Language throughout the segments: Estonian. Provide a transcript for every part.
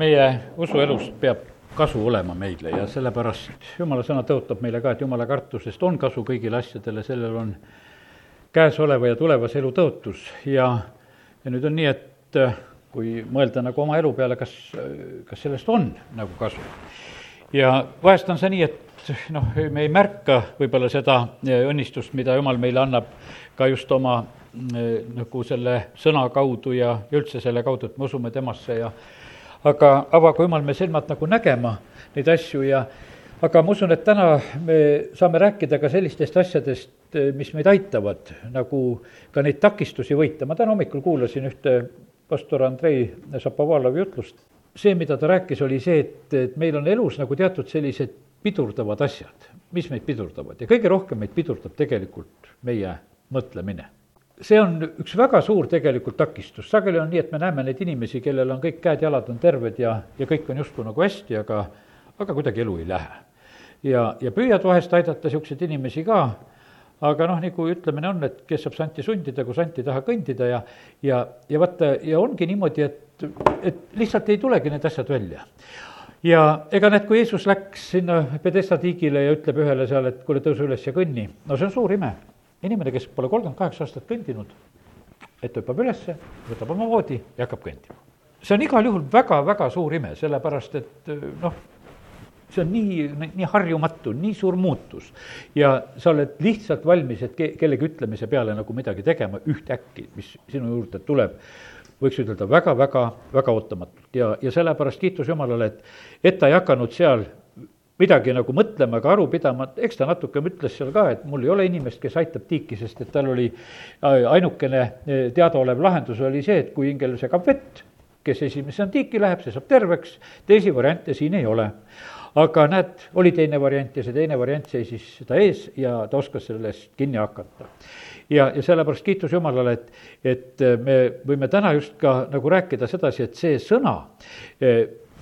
meie usuelust peab kasu olema meile ja sellepärast jumala sõna tõotab meile ka, et jumala kartusest on kasu kõigile asjadele, sellel on käesoleva ja tulevase elu tõotus ja, ja nüüd on nii, et äh, kui mõelda nagu oma elu peale, kas, kas sellest on nagu kasu. ja vahest on see nii, et noh, me ei märka võib-olla seda äh, õnnistust, mida jumal meile annab ka just oma äh, nagu selle sõna kaudu ja üldse selle kaudu, et me usume temasse ja aga avagu jumal me silmad nagu nägema neid asju ja aga ma usun, et täna me saame rääkida ka sellistest asjadest, mis meid aitavad nagu ka neid takistusi võita. ma täna hommikul kuulasin ühte pastor Andrei Šapovalovi jutlust. see, mida ta rääkis, oli see, et, et meil on elus nagu teatud sellised pidurdavad asjad, mis meid pidurdavad ja kõige rohkem meid pidurdab tegelikult meie mõtlemine see on üks väga suur tegelikult takistus, sageli on nii, et me näeme neid inimesi, kellel on kõik käed-jalad on terved ja, ja kõik on justkui nagu hästi, aga, aga kuidagi elu ei lähe. ja, ja püüad vahest aidata niisuguseid inimesi ka, aga noh, nagu ütlemine on, et kes saab santi sundida, kui sant ei taha kõndida ja ja, ja vaata, ja ongi niimoodi, et, et lihtsalt ei tulegi need asjad välja. Ja ega näed, kui Jeesus läks sinna Pedesta tiigile ja ütleb ühele seal, et kuule, tõuse üles ja kõnni, no see on suur ime inimene, kes pole kolmkümmend kaheksa aastat kõndinud, et hüppab ülesse, võtab oma voodi ja hakkab kõndima. see on igal juhul väga-väga suur ime, sellepärast et noh, see on nii, nii harjumatu, nii suur muutus. ja sa oled lihtsalt valmis, et ke-, kellegi ütlemise peale nagu midagi tegema ühtäkki, mis sinu juurde tuleb, võiks ütelda väga-väga, väga ootamatult ja, ja sellepärast kiitus Jumalale, et, et ta ei hakanud seal midagi nagu mõtlema ega aru pidama, eks ta natuke ütles seal ka, et mul ei ole inimest, kes aitab tiiki, sest et tal oli äh, ainukene äh, teadaolev lahendus oli see, et kui ingel segab vett, kes esimesena tiiki läheb, see saab terveks, teisi variante siin ei ole. aga näed, oli teine variant ja see teine variant seisis ta ees ja ta oskas sellest kinni hakata. ja, ja sellepärast kiitus Jumalale, et, et äh, me võime täna just ka nagu rääkida sedasi, et see sõna,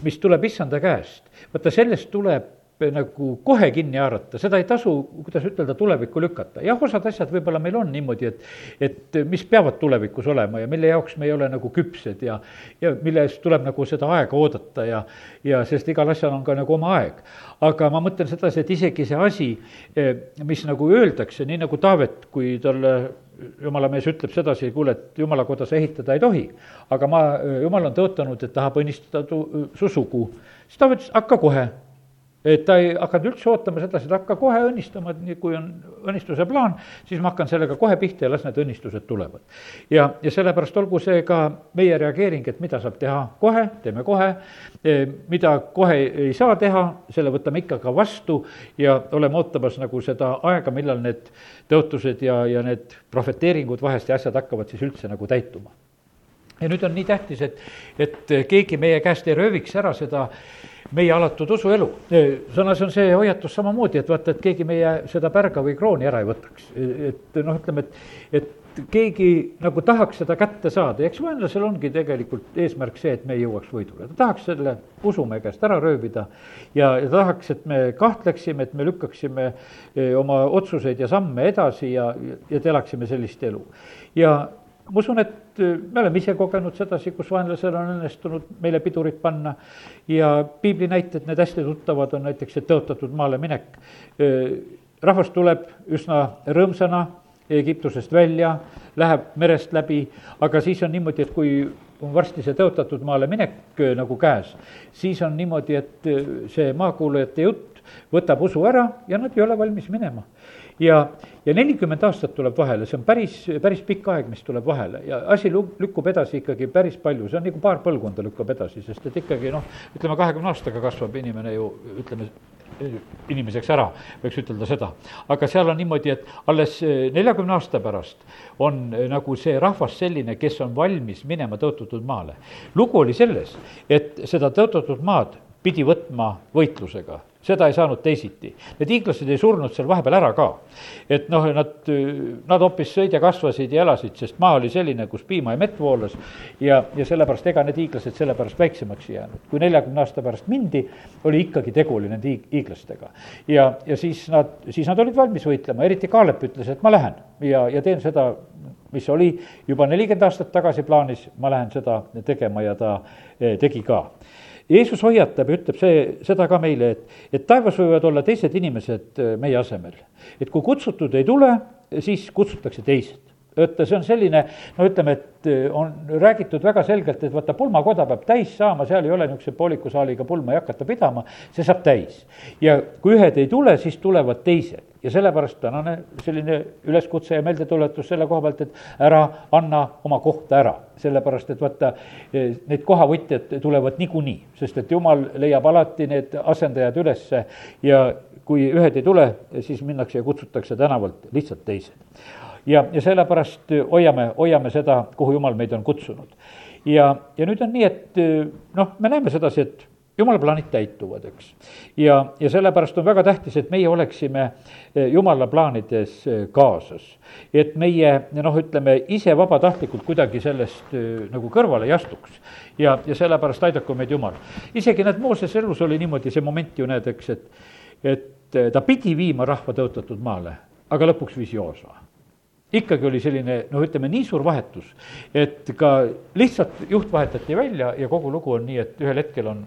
mis tuleb issanda käest, vaata sellest tuleb nagu kohe kinni haarata, seda ei tasu, kuidas ütelda, tulevikku lükata. jah, osad asjad võib-olla meil on niimoodi, et, et mis peavad tulevikus olema ja mille jaoks me ei ole nagu küpsed ja, ja mille eest tuleb nagu seda aega oodata ja, ja sest igal asjal on ka nagu oma aeg. aga ma mõtlen sedasi, et isegi see asi, eh, mis nagu öeldakse, nii nagu Taavet, kui talle jumala mees ütleb sedasi, kuule, et jumala koda sa ehitada ei tohi, aga ma, jumal on tõotanud, et tahab õnnistada tu-, su sugu. siis Taavet ütles, hakka kohe et ta ei hakanud üldse ootama sedasi, et hakka kohe õnnistama, et nii kui on õnnistuse plaan, siis ma hakkan sellega kohe pihta ja las need õnnistused tulevad. ja, ja sellepärast olgu see ka meie reageering, et mida saab teha kohe, teeme kohe, e, mida kohe ei saa teha, selle võtame ikka ka vastu ja oleme ootamas nagu seda aega, millal need tõotused ja, ja need prohveteeringud vahest ja asjad hakkavad siis üldse nagu täituma. Ja nüüd on nii tähtis, et, et keegi meie käest ei rööviks ära seda meie alatud usuelu. sõnas on see hoiatus samamoodi, et vaata, et keegi meie seda pärga või krooni ära ei võtaks. et noh, ütleme, et, et keegi nagu tahaks seda kätte saada ja eks vaenlasel ongi tegelikult eesmärk see, et me jõuaks võidule. ta tahaks selle usu meie käest ära röövida ja, ja tahaks, et me kahtleksime, et me lükkaksime oma otsuseid ja samme edasi ja, ja et elaksime sellist elu. ja ma usun, et äh, me oleme ise kogenud sedasi, kus vaenlasel on õnnestunud meile pidurit panna ja piibli näited, need hästi tuttavad on näiteks see tõotatud maale minek. Äh, rahvas tuleb üsna rõõmsana Egiptusest välja, läheb merest läbi, aga siis on niimoodi, et kui on varsti see tõotatud maale minek äh, nagu käes, siis on niimoodi, et see maakuulajate jutt võtab usu ära ja nad ei ole valmis minema ja, ja nelikümmend aastat tuleb vahele, see on päris, päris pikk aeg, mis tuleb vahele ja asi lükkub edasi ikkagi päris palju, see on nagu paar põlvkonda lükkab edasi, sest et ikkagi noh, ütleme kahekümne aastaga kasvab inimene ju ütleme, inimeseks ära, võiks ütelda seda. aga seal on niimoodi, et alles neljakümne aasta pärast on nagu see rahvas selline, kes on valmis minema tõotatud maale. lugu oli selles, et seda tõotatud maad pidi võtma võitlusega seda ei saanud teisiti. Need hiiglased ei surnud seal vahepeal ära ka. et noh, nad, nad hoopis sõid ja kasvasid ja elasid, sest maa oli selline, kus piima ja mett voolas ja, ja sellepärast ega need hiiglased sellepärast väiksemaks ei jäänud. kui neljakümne aasta pärast mindi, oli ikkagi tegu oli nende hiig-, hiiglastega. ja, ja siis nad, siis nad olid valmis võitlema, eriti Kaalep ütles, et ma lähen ja, ja teen seda, mis oli juba nelikümmend aastat tagasi plaanis, ma lähen seda tegema ja ta eh, tegi ka Jeesus hoiatab ja ütleb see, seda ka meile, et, et taevas võivad olla teised inimesed äh, meie asemel. et kui kutsutud ei tule, siis kutsutakse teised et see on selline, no ütleme, et eh, on räägitud väga selgelt, et vaata, pulmakoda peab täis saama, seal ei ole niisuguse pooliku saaliga pulma ei hakata pidama, see saab täis. ja kui ühed ei tule, siis tulevad teised ja sellepärast tänane selline üleskutse ja meeldetuletus selle koha pealt, et ära anna oma kohta ära. sellepärast, et vaata, eh, need kohavõtjad tulevad niikuinii, sest et jumal leiab alati need asendajad ülesse ja kui ühed ei tule, siis minnakse ja kutsutakse tänavalt lihtsalt teised ja, ja sellepärast hoiame, hoiame seda, kuhu jumal meid on kutsunud. ja, ja nüüd on nii, et noh, me näeme sedasi, et jumala plaanid täituvad, eks. ja, ja sellepärast on väga tähtis, et meie oleksime jumala plaanides kaasas. et meie noh, ütleme ise vabatahtlikult kuidagi sellest nagu kõrvale ei astuks. ja, ja sellepärast aidaku meid Jumal. isegi näed, Moosese elus oli niimoodi see moment ju näed, eks, et, et ta pidi viima rahva tõotatud maale, aga lõpuks viis Joosa ikkagi oli selline noh, ütleme nii suur vahetus, et ka lihtsalt juht vahetati välja ja kogu lugu on nii, et ühel hetkel on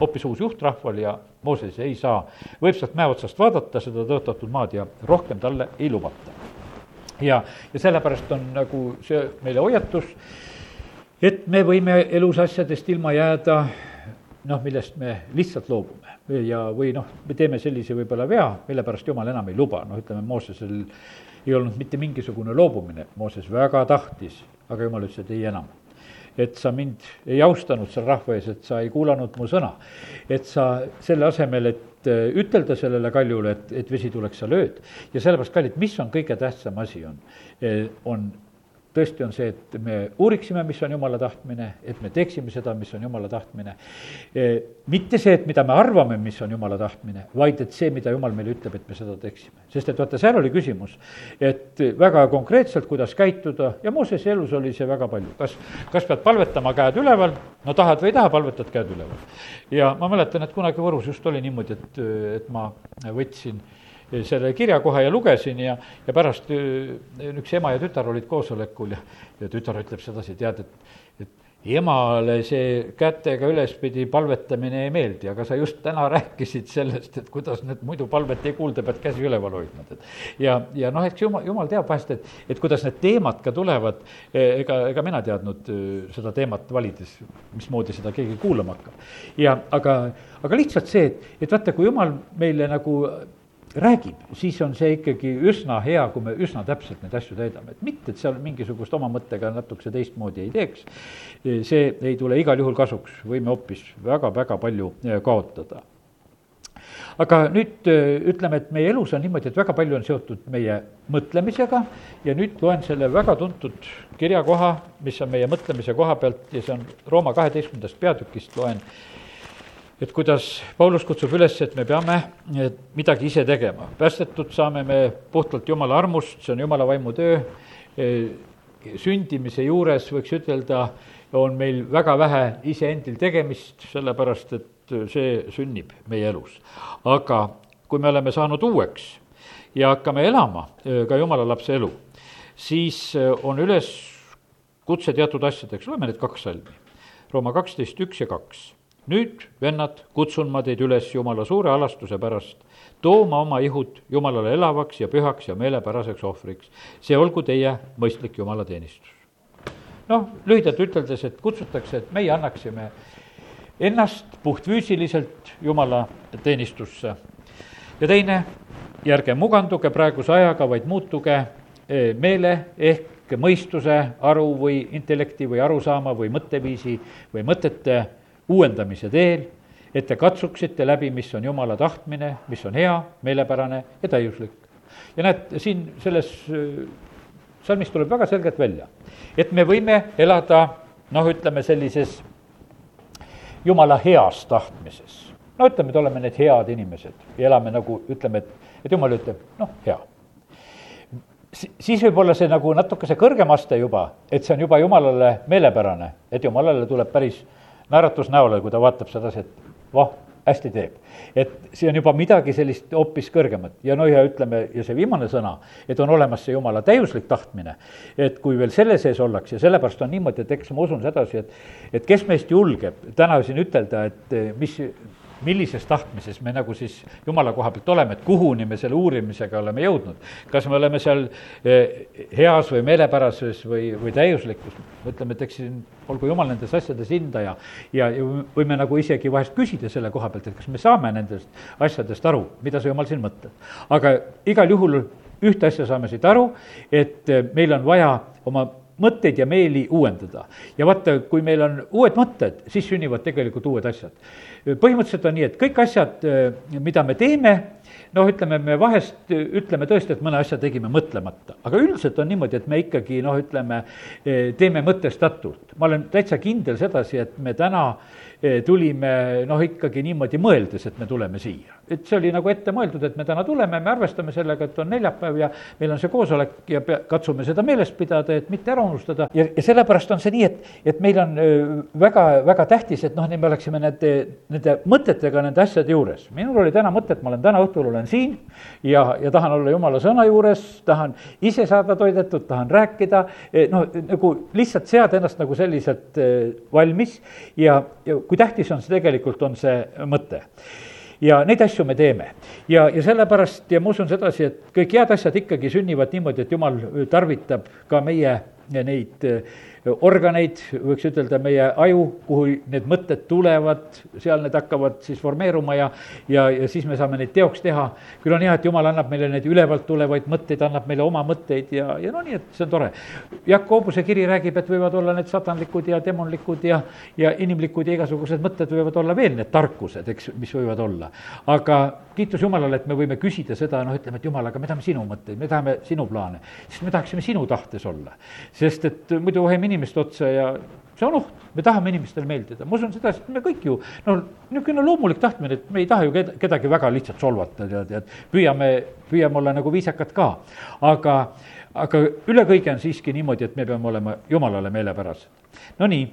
hoopis uus juht rahval ja Mooses ei saa võimsalt mäe otsast vaadata seda tõotatud maad ja rohkem talle ei lubata. ja, ja sellepärast on nagu see meile hoiatus, et me võime elus asjadest ilma jääda noh, millest me lihtsalt loobume ja, või noh, me teeme sellise võib-olla vea, mille pärast jumal enam ei luba, noh, ütleme Moosesel ei olnud mitte mingisugune loobumine, Mooses väga tahtis, aga jumal ütles, et ei enam. Et sa mind ei austanud seal rahva ees, et sa ei kuulanud mu sõna. et sa selle asemel, et äh, ütelda sellele kaljule, et, et vesi tuleks, sa lööd. ja sellepärast, kallid, mis on kõige tähtsam asi, on, äh, on tõesti on see, et me uuriksime, mis on jumala tahtmine, et me teeksime seda, mis on jumala tahtmine. E, mitte see, et mida me arvame, mis on jumala tahtmine, vaid et see, mida jumal meile ütleb, et me seda teeksime. sest et vaata, seal oli küsimus, et väga konkreetselt, kuidas käituda ja Moosese elus oli see väga palju, kas, kas pead palvetama käed üleval, no tahad või ei taha, palvetad käed üleval. ja ma mäletan, et kunagi Võrus just oli niimoodi, et, et ma võtsin selle kirja kohe ja lugesin ja, ja pärast üks ema ja tütar olid koosolekul ja, ja tütar ütleb sedasi, tead, et, et emale see kätega ülespidi palvetamine ei meeldi, aga sa just täna rääkisid sellest, et kuidas nüüd muidu palvet ei kuulda, pead käsi üleval hoidma, et. ja, ja noh, eks jumal, jumal teab vahest, et, et kuidas need teemad ka tulevad, e, ega, ega mina teadnud e, seda teemat valides, mismoodi seda keegi kuulama hakkab. ja aga, aga lihtsalt see, et, et vaata, kui jumal meile nagu räägib, siis on see ikkagi üsna hea, kui me üsna täpselt neid asju täidame, et mitte, et seal mingisugust oma mõttega natukese teistmoodi ei teeks. see ei tule igal juhul kasuks, võime hoopis väga-väga palju eh, kaotada. aga nüüd eh, ütleme, et meie elus on niimoodi, et väga palju on seotud meie mõtlemisega. Ja nüüd loen selle väga tuntud kirjakoha, mis on meie mõtlemise koha pealt. Ja see on Rooma kaheteistkümnendast peatükist, loen et kuidas Paulus kutsub üles, et me peame midagi ise tegema. päästetud saame me puhtalt Jumala armust, see on Jumala vaimu töö, e, sündimise juures võiks ütelda, on meil väga vähe iseendil tegemist, sellepärast et see sünnib meie elus. aga kui me oleme saanud uueks ja hakkame elama ka Jumala lapse elu, siis on üles kutse teatud asjadeks, loeme need kaks salmi. Rooma kaksteist, üks ja kaks nüüd, vennad, kutsun ma teid üles Jumala suure alastuse pärast, tooma oma ihud Jumalale elavaks ja pühaks ja meelepäraseks ohvriks. see olgu teie mõistlik jumalateenistus. noh, lühidalt üteldes, et kutsutakse, et meie annaksime ennast puhtfüüsiliselt Jumala teenistusse. ja teine, ja ärge muganduge praeguse ajaga, vaid muutuge eh, meele ehk mõistuse, aru või intellekti või arusaama või mõtteviisi või mõtete uuendamise teel, et te katsuksite läbi, mis on Jumala tahtmine, mis on hea, meelepärane ja täiuslik. ja näed, siin selles äh, salmis tuleb väga selgelt välja, et me võime elada noh, ütleme sellises Jumala heas tahtmises. no ütleme, et oleme need head inimesed ja elame nagu ütleme, et, et Jumal ütleb, noh, hea siis võib olla see nagu natukese kõrgem aste juba, et see on juba jumalale meelepärane, et jumalale tuleb päris naeratus näole, kui ta vaatab sedasi, et voh, hästi teeb. et see on juba midagi sellist hoopis kõrgemat ja no ja ütleme, ja see viimane sõna, et on olemas see jumala täiuslik tahtmine, et kui veel selle sees ollakse, sellepärast on niimoodi, et eks ma usun sedasi, et et kes meist julgeb täna siin ütelda, et mis millises tahtmises me nagu siis jumala koha pealt oleme, et kuhuni me selle uurimisega oleme jõudnud. kas me oleme seal eh, heas või meelepärases või, või täiuslikus, ütleme, et eks siin olgu jumal nendes asjades hindaja ja, ja võime nagu isegi vahest küsida selle koha pealt, et kas me saame nendest asjadest aru, mida see jumal siin mõtleb. aga igal juhul ühte asja saame siit aru, et eh, meil on vaja oma mõtteid ja meeli uuendada. ja vaata, kui meil on uued mõtted, siis sünnivad tegelikult uued asjad põhimõtteliselt on nii, et kõik asjad, äh, mida me teeme, noh, ütleme, me vahest ütleme tõesti, et mõne asja tegime mõtlemata, aga üldiselt on niimoodi, et me ikkagi noh, ütleme, äh, teeme mõtestatult. ma olen täitsa kindel sedasi, et me täna Eh, tulime noh, ikkagi niimoodi mõeldes, et me tuleme siia. Et see oli nagu ette mõeldud, et me täna tuleme, me arvestame sellega, et on neljapäev ja meil on see koosolek ja pea, katsume seda meeles pidada, et mitte ära unustada ja, ja sellepärast on see nii, et, et meil on väga, väga tähtis, et noh, nii me oleksime nende, nende mõtetega nende asjade juures. minul oli täna mõte, et ma olen täna õhtul olen siin ja, ja tahan olla jumala sõna juures, tahan ise saada toidetud, tahan rääkida, noh, nagu lihtsalt seada ennast nagu selliselt valmis ja, ja kui tähtis on see tegelikult, on see mõte ja neid asju me teeme. ja, ja sellepärast ja ma usun sedasi, et kõik head asjad ikkagi sünnivad niimoodi, et jumal tarvitab ka meie neid organeid, võiks ütelda meie aju, kuhu need mõtted tulevad, seal need hakkavad siis formeeruma ja, ja, ja siis me saame neid teoks teha. küll on hea, et jumal annab meile neid ülevalt tulevaid mõtteid, annab meile oma mõtteid ja, ja no nii, et see on tore. Jakobuse kiri räägib, et võivad olla need satanlikud ja demonlikud ja, ja inimlikud ja igasugused mõtted võivad olla veel need tarkused, eks, mis võivad olla. aga kiitus Jumalale, et me võime küsida seda, noh, ütleme, et Jumal, aga me tahame sinu mõtteid, me tahame sinu plaane, sest me tahaksime sinu tahtes olla. sest et muidu vahime inimeste otsa ja see on oht, me tahame inimestele meeldida, ma usun seda, et me kõik ju no niisugune loomulik tahtmine, et me ei taha ju ked-, kedagi väga lihtsalt solvata, tead, et püüame, püüame olla nagu viisakad ka. aga, aga üle kõige on siiski niimoodi, et me peame olema Jumalale meelepärased. Nonii,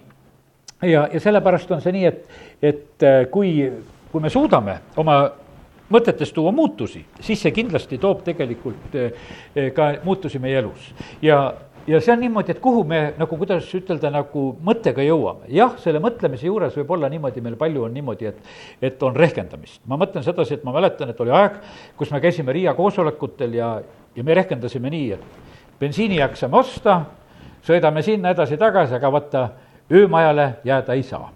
ja, ja sellepärast on see nii, et, et kui, kui me suudame oma mõtetes tuua muutusi, siis see kindlasti toob tegelikult eh, ka muutusi meie elus. ja, ja see on niimoodi, et kuhu me nagu, kuidas ütelda, nagu mõttega jõuame. jah, selle mõtlemise juures võib olla niimoodi, meil palju on niimoodi, et, et on rehkendamist. ma mõtlen sedasi, et ma mäletan, et oli aeg, kus me käisime Riia koosolekutel ja, ja me rehkendasime nii, et bensiinijääk saame osta, sõidame sinna edasi-tagasi, aga vaata, öömajale jääda ei saa.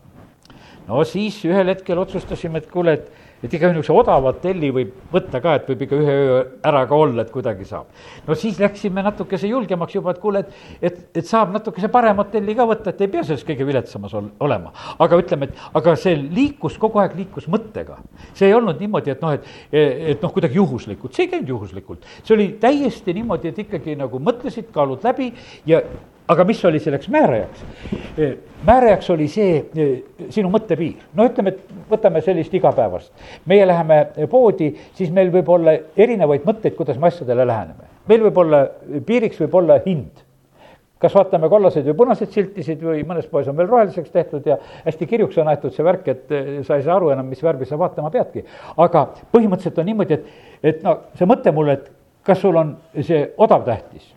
no siis ühel hetkel otsustasime, et kuule, et et ikka niisuguse odava hotelli võib võtta ka, et võib ikka ühe öö ära ka olla, et kuidagi saab. no siis läksime natukese julgemaks juba, et kuule, et, et, et saab natukese parem hotelli ka võtta, et ei pea selles kõige viletsamas ol, olema. aga ütleme, et aga see liikus, kogu aeg liikus mõttega. see ei olnud niimoodi, et noh, et, et noh, kuidagi juhuslikult, see ei käinud juhuslikult. see oli täiesti niimoodi, et ikkagi nagu mõtlesid, kaalud läbi ja aga mis oli selleks määrajaks? määrajaks oli see sinu mõttepiir, no ütleme, et võtame sellist igapäevast. meie läheme poodi, siis meil võib olla erinevaid mõtteid, kuidas me asjadele läheneme. meil võib olla, piiriks võib olla hind kas vaatame kollaseid või punaseid siltisid või mõnes poes on veel roheliseks tehtud ja hästi kirjuks on aetud see värk, et sa ei saa aru enam, mis värvi sa vaatama peadki. aga põhimõtteliselt on niimoodi, et, et no see mõte mulle, et kas sul on see odav tähtis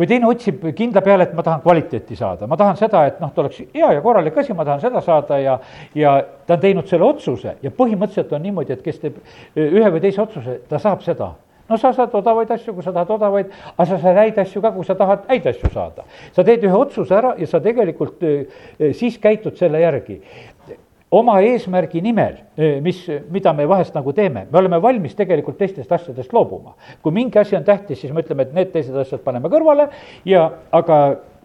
või teine otsib kindla peale, et ma tahan kvaliteeti saada, ma tahan seda, et noh, ta oleks hea ja korralik asi, ma tahan seda saada ja, ja ta on teinud selle otsuse. Ja põhimõtteliselt on niimoodi, et kes teeb ühe või teise otsuse, ta saab seda. No sa saad odavaid asju, kui sa tahad odavaid, aga sa saad häid asju ka, kui sa tahad häid asju saada. sa teed ühe otsuse ära ja sa tegelikult siis käitud selle järgi oma eesmärgi nimel, eh, mis, mida me vahest nagu teeme, me oleme valmis tegelikult teistest asjadest loobuma. kui mingi asi on tähtis, siis me ütleme, et need teised asjad paneme kõrvale ja, aga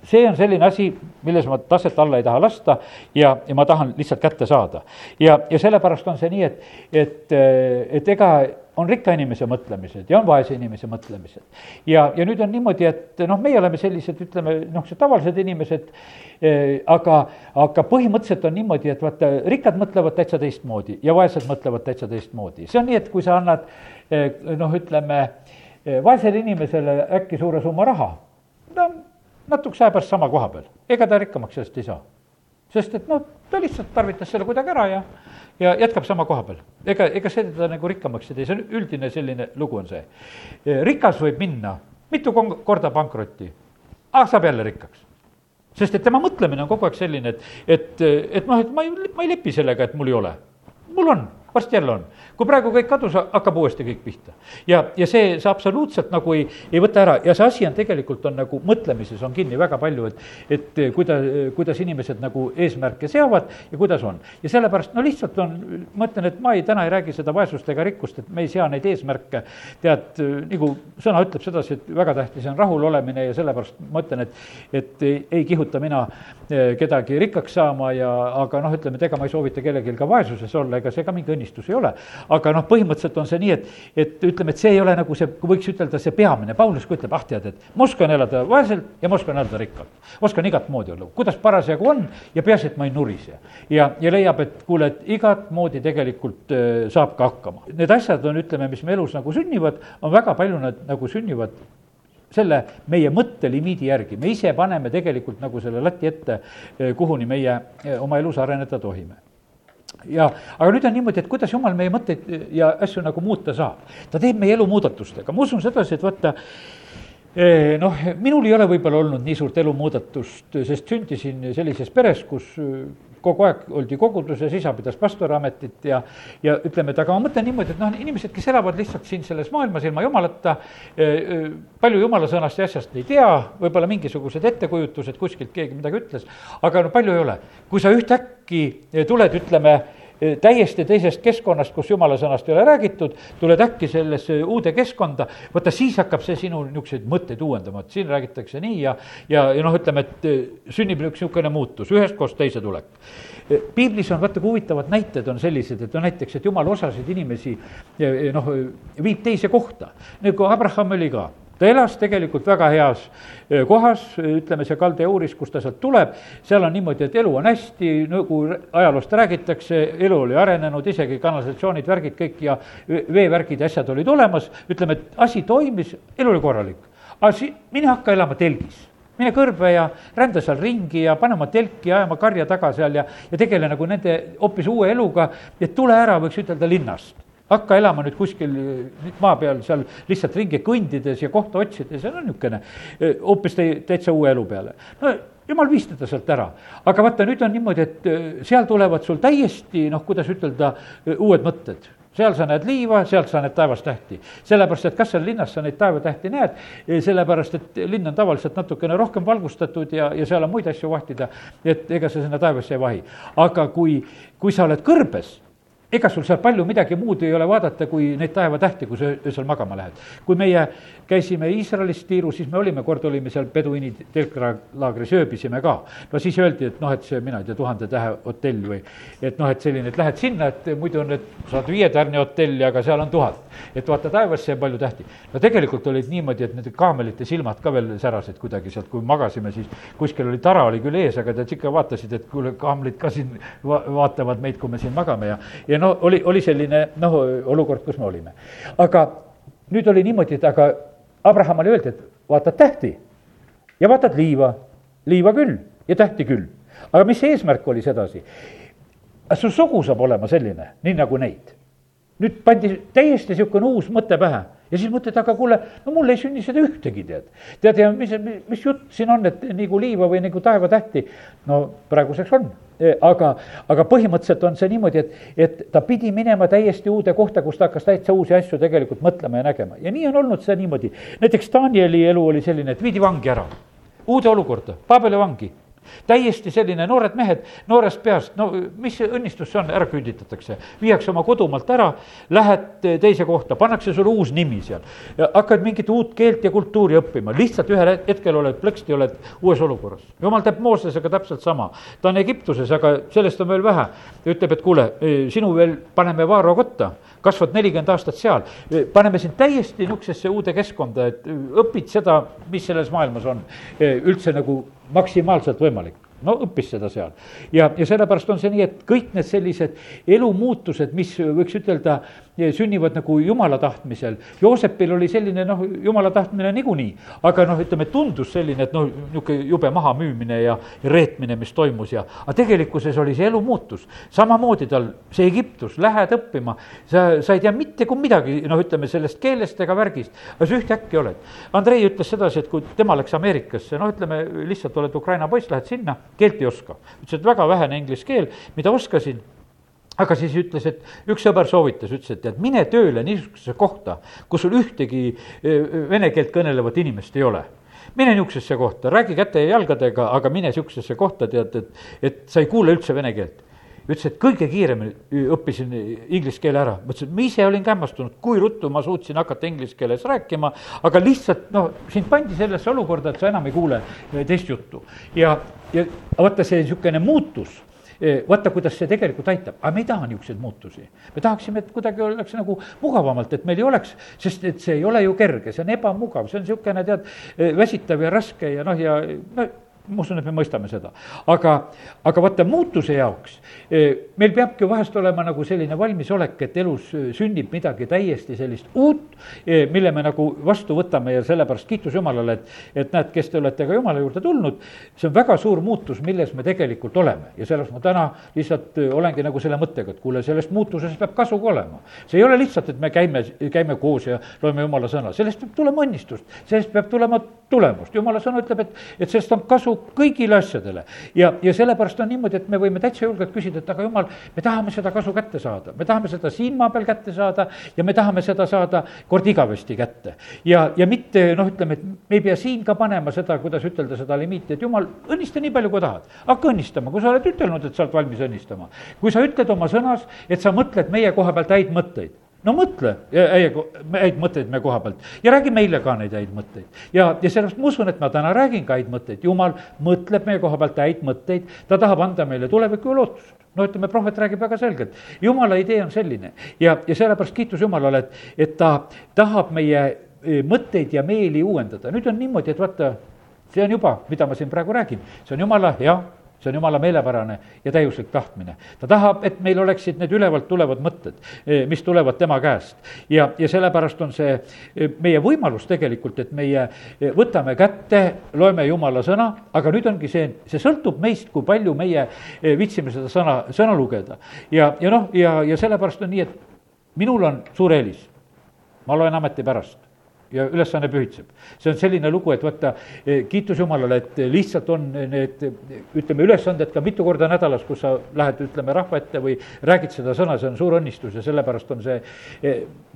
see on selline asi, milles ma taset alla ei taha lasta ja, ja ma tahan lihtsalt kätte saada. ja, ja sellepärast on see nii, et, et, et ega on rikka inimese mõtlemised ja on vaese inimese mõtlemised. ja, ja nüüd on niimoodi, et noh, meie oleme sellised, ütleme noh, see tavalised inimesed eh,, aga, aga põhimõtteliselt on niimoodi, et vaata, rikkad mõtlevad täitsa teistmoodi ja vaesed mõtlevad täitsa teistmoodi. see on nii, et kui sa annad eh, noh, ütleme eh, vaesele inimesele äkki suure summa raha, no natukese aja pärast sama koha peal, ega ta rikkamaks sellest ei saa sest et noh, ta lihtsalt tarvitas selle kuidagi ära ja, ja jätkab sama koha peal. ega, ega see teda nagu rikkamaks ei tee, see on üldine selline lugu on see. rikas võib minna mitu korda pankrotti, aga saab jälle rikkaks sest et tema mõtlemine on kogu aeg selline, et, et, et noh, et ma ei, ma ei lepi sellega, et mul ei ole. mul on, varsti jälle on kui praegu kõik kadus, hakkab uuesti kõik pihta. ja, ja see, see absoluutselt nagu ei, ei võta ära ja see asi on tegelikult on nagu mõtlemises on kinni väga palju, et, et kuida-, kuidas inimesed nagu eesmärke seavad ja kuidas on. ja sellepärast no lihtsalt on, ma ütlen, et ma ei, täna ei räägi seda vaesust ega rikkust, et me ei sea neid eesmärke. tead, nagu sõna ütleb sedasi, et väga tähtis on rahul olemine ja sellepärast ma ütlen, et, et ei, ei kihuta mina eh, kedagi rikkaks saama ja, aga noh, ütleme, et ega ma ei soovita kellelgi ka vaesuses olla, ega see ka mingi õnnistus ei ole aga noh, põhimõtteliselt on see nii, et, et ütleme, et see ei ole nagu see, võiks ütelda, see peamine, Paulus ka ütleb, ah tead, et ma oskan elada vaeselt ja ma oskan elada rikkalt. oskan igat moodi olla, kuidas parasjagu on ja peaasi, et ma ei nurise. ja, ja leiab, et kuule, et igat moodi tegelikult äh, saab ka hakkama. Need asjad on, ütleme, mis me elus nagu sünnivad, on väga palju nad nagu sünnivad selle meie mõttelimiidi järgi, me ise paneme tegelikult nagu selle lati ette, kuhuni meie oma elus areneda tohime ja, aga nüüd on niimoodi, et kuidas jumal meie mõtteid ja asju nagu muuta saab. ta teeb meie elu muudatustega, ma usun sedasi, et vaata, eh, noh, minul ei ole võib-olla olnud nii suurt elumuudatust, sest sündisin sellises peres, kus kogu aeg oldi koguduses, isa pidas pastoriametit ja, ja ütleme, et aga ma mõtlen niimoodi, et noh, inimesed, kes elavad lihtsalt siin selles maailmas ilma jumalata, eh, palju jumala sõnast ja asjast ei tea, võib-olla mingisugused ettekujutused, kuskilt keegi midagi ütles, aga no palju ei ole. kui sa ühtäkki tuled, ütleme, Eh, täiesti teisest keskkonnast, kus jumala sõnast ei ole räägitud, tuled äkki sellesse uude keskkonda, vaata siis hakkab see sinu niisuguseid mõtteid uuendama, et siin räägitakse nii ja, ja, ja noh, ütleme, et eh, sünnib üks niisugune muutus, ühest kohast teise tulek. Eh, piiblis on vaata, kui huvitavad näited on sellised, et no näiteks, et jumal osasid inimesi noh, viib teise kohta, nagu Abraham oli ka ta elas tegelikult väga heas kohas, ütleme see Kaldeuris, kust ta sealt tuleb, seal on niimoodi, et elu on hästi, nagu ajaloost räägitakse, elu oli arenenud, isegi kanalisatsioonid, värgid kõik ja veevärgid ja asjad olid olemas, ütleme, et asi toimis, elu oli korralik. aga si-, mine hakka elama telgis. Mine kõrbe ja rända seal ringi ja pane oma telki, aja oma karja taga seal ja, ja tegele nagu nende hoopis uue eluga, et tule ära, võiks ütelda, linnast hakka elama nüüd kuskil maa peal seal lihtsalt ringi kõndides ja kohta otsides, see on niisugune hoopis täitsa uue elu peale. no jumal viis teda sealt ära, aga vaata, nüüd on niimoodi, et seal tulevad sul täiesti noh, kuidas ütelda, uued mõtted seal sa näed liiva, sealt sa näed taevastähti. sellepärast, et kas seal linnas sa neid taevatähti näed, sellepärast et linn on tavaliselt natukene rohkem valgustatud ja, ja seal on muid asju vahtida, et ega sa sinna taevasse ei vahi. aga kui, kui sa oled kõrbes ega sul seal palju midagi muud ei ole vaadata, kui neid taevatähti, kui sa öösel magama lähed. kui meie käisime Iisraelis tiirus, siis me olime, kord olime seal Peduini telklaagris, ööbisime ka. no siis öeldi, et noh, et see, mina ei tea, tuhande tähe hotell või et noh, et selline, et lähed sinna, et muidu on, et saad viie tärni hotelli, aga seal on tuhat. et vaata taevasse ja palju tähti. no tegelikult olid niimoodi, et need kaamelite silmad ka veel särasid kuidagi sealt, kui magasime, siis kuskil oli tara oli küll ees, aga tead ikka vaatasid, et kuule, kaamelid ka siin va vaatavad meid, kui me siin magame ja, ja no oli, oli selline noh, olukord, kus me olime. aga nüüd oli niimoodi, et aga Abrahamale öeldi, et vaatad tähti ja vaatad liiva, liiva küll ja tähti küll. aga mis see eesmärk oli sedasi? su sugu saab olema selline, nii nagu neid. nüüd pandi täiesti niisugune uus mõte pähe ja siis mõtled, aga kuule, no mul ei sünni seda ühtegi, tead. tead, ja mis, mis jutt siin on, et nagu liiva või nagu taevatähti, no praeguseks on. Aga, aga põhimõtteliselt on see niimoodi, et, et ta pidi minema täiesti uude kohta, kus ta hakkas täitsa uusi asju tegelikult mõtlema ja nägema ja nii on olnud see niimoodi. näiteks Danieli elu oli selline, et viidi vangi ära, uude olukorda, Paabeli vangi täiesti selline noored mehed noorest peast, no mis õnnistus see on, ära küüditatakse. viiakse oma kodumaalt ära, lähed teise kohta, pannakse sulle uus nimi seal. hakkad mingit uut keelt ja kultuuri õppima, lihtsalt ühel hetkel oled plõksti, oled uues olukorras. jumal teeb Moosesega täpselt sama. ta on Egiptuses, aga sellest on veel vähe. ütleb, et kuule, sinu veel paneme Vaaro kotta kasvad nelikümmend aastat seal, paneme sind täiesti niisugusesse uude keskkonda, et õpid seda, mis selles maailmas on üldse nagu maksimaalselt võimalik no õppis seda seal. ja, ja sellepärast on see nii, et kõik need sellised elumuutused, mis võiks ütelda, sünnivad nagu jumala tahtmisel. Joosepil oli selline noh, jumala tahtmine niikuinii, aga noh, ütleme tundus selline, et noh, niisugune jube mahamüümine ja, ja reetmine, mis toimus ja, aga tegelikkuses oli see elu muutus. samamoodi tal see Egiptus, lähed õppima, sa, sa ei tea mitte kui midagi, noh, ütleme sellest keelest ega värgist, aga sa ühtäkki oled. Andrei ütles sedasi, et kui tema läks Ameerikasse, noh, ütleme lihtsalt oled Ukraina poiss, lähed sinna, keelt ei oska. ütles, et väga vähene inglise keel, mida oskasin aga siis ütles, et üks sõber soovitas, ütles, et tead, mine tööle niisugusesse kohta, kus sul ühtegi vene keelt kõnelevat inimest ei ole mine niisugusesse kohta, räägi käte ja jalgadega, aga mine niisugusesse kohta, tead, et, et sa ei kuule üldse vene keelt. ütles, et kõige kiiremini õppisin inglise keele ära, mõtlesin, et ma ise olin kämmastunud, kui ruttu ma suutsin hakata inglise keeles rääkima, aga lihtsalt noh, sind pandi sellesse olukorda, et sa enam ei kuule teist juttu. ja, ja vaata, see niisugune muutus vaata, kuidas see tegelikult aitab, aga me ei taha niisuguseid muutusi. me tahaksime, et kuidagi oleks nagu mugavamalt, et meil ei oleks, sest et see ei ole ju kerge, see on ebamugav, see on niisugune tead, väsitav ja raske ja noh, ja no ma usun, et me mõistame seda. aga, aga vaata, muutuse jaoks eh, meil peabki vahest olema nagu selline valmisolek, et elus sünnib midagi täiesti sellist uut, eh, mille me nagu vastu võtame ja sellepärast kiitus Jumalale, et, et näed, kes te olete ka Jumala juurde tulnud, see on väga suur muutus, milles me tegelikult oleme ja sellepärast ma täna lihtsalt olengi nagu selle mõttega, et kuule, sellest muutusest peab kasu ka olema. see ei ole lihtsalt, et me käime, käime koos ja loeme Jumala sõna, sellest peab tulema õnnistust, sellest peab tulema tulemust, Jumala sõna ütleb, et, et sellest on kasu kõigile asjadele. ja, ja sellepärast on niimoodi, et me võime täitsa julgelt küsida, et aga jumal, me tahame seda kasu kätte saada, me tahame seda siin maa peal kätte saada ja me tahame seda saada kord igavesti kätte. ja, ja mitte noh, ütleme, et me ei pea siin ka panema seda, kuidas ütelda seda limiiti, et jumal, õnnista nii palju, kui tahad. hakka õnnistama, kui sa oled ütelnud, et sa oled valmis õnnistama. kui sa ütled oma sõnas, et sa mõtled meie koha pealt häid mõtteid no mõtle. Häid, häid mõtteid meie koha pealt. Ja räägi meile ka neid häid mõtteid. ja, ja sellepärast ma usun, et ma täna räägin ka häid mõtteid, jumal mõtleb meie koha pealt häid mõtteid, ta tahab anda meile tulevikku ja lootust. no ütleme, prohvet räägib väga selgelt, jumala idee on selline. Ja, ja sellepärast kiitus Jumalale, et, et ta tahab meie e, mõtteid ja meeli uuendada, nüüd on niimoodi, et vaata, see on juba, mida ma siin praegu räägin, see on jumala hea see on jumala meelepärane ja täiuslik tahtmine. ta tahab, et meil oleksid need ülevalt tulevad mõtted, eh, mis tulevad tema käest. ja, ja sellepärast on see eh, meie võimalus tegelikult, et meie eh, võtame kätte, loeme jumala sõna, aga nüüd ongi see, see sõltub meist, kui palju meie viitsime seda sõna, sõna lugeda. ja, ja noh, ja, ja sellepärast on nii, et minul on suur eelis. ma loen ameti pärast ja ülesanne pühitseb. see on selline lugu, et vaata, eh, kiitus Jumalale, et lihtsalt on need, ütleme, ülesanded ka mitu korda nädalas, kus sa lähed, ütleme, rahva ette või räägid seda sõna, see on suur õnnistus ja sellepärast on see,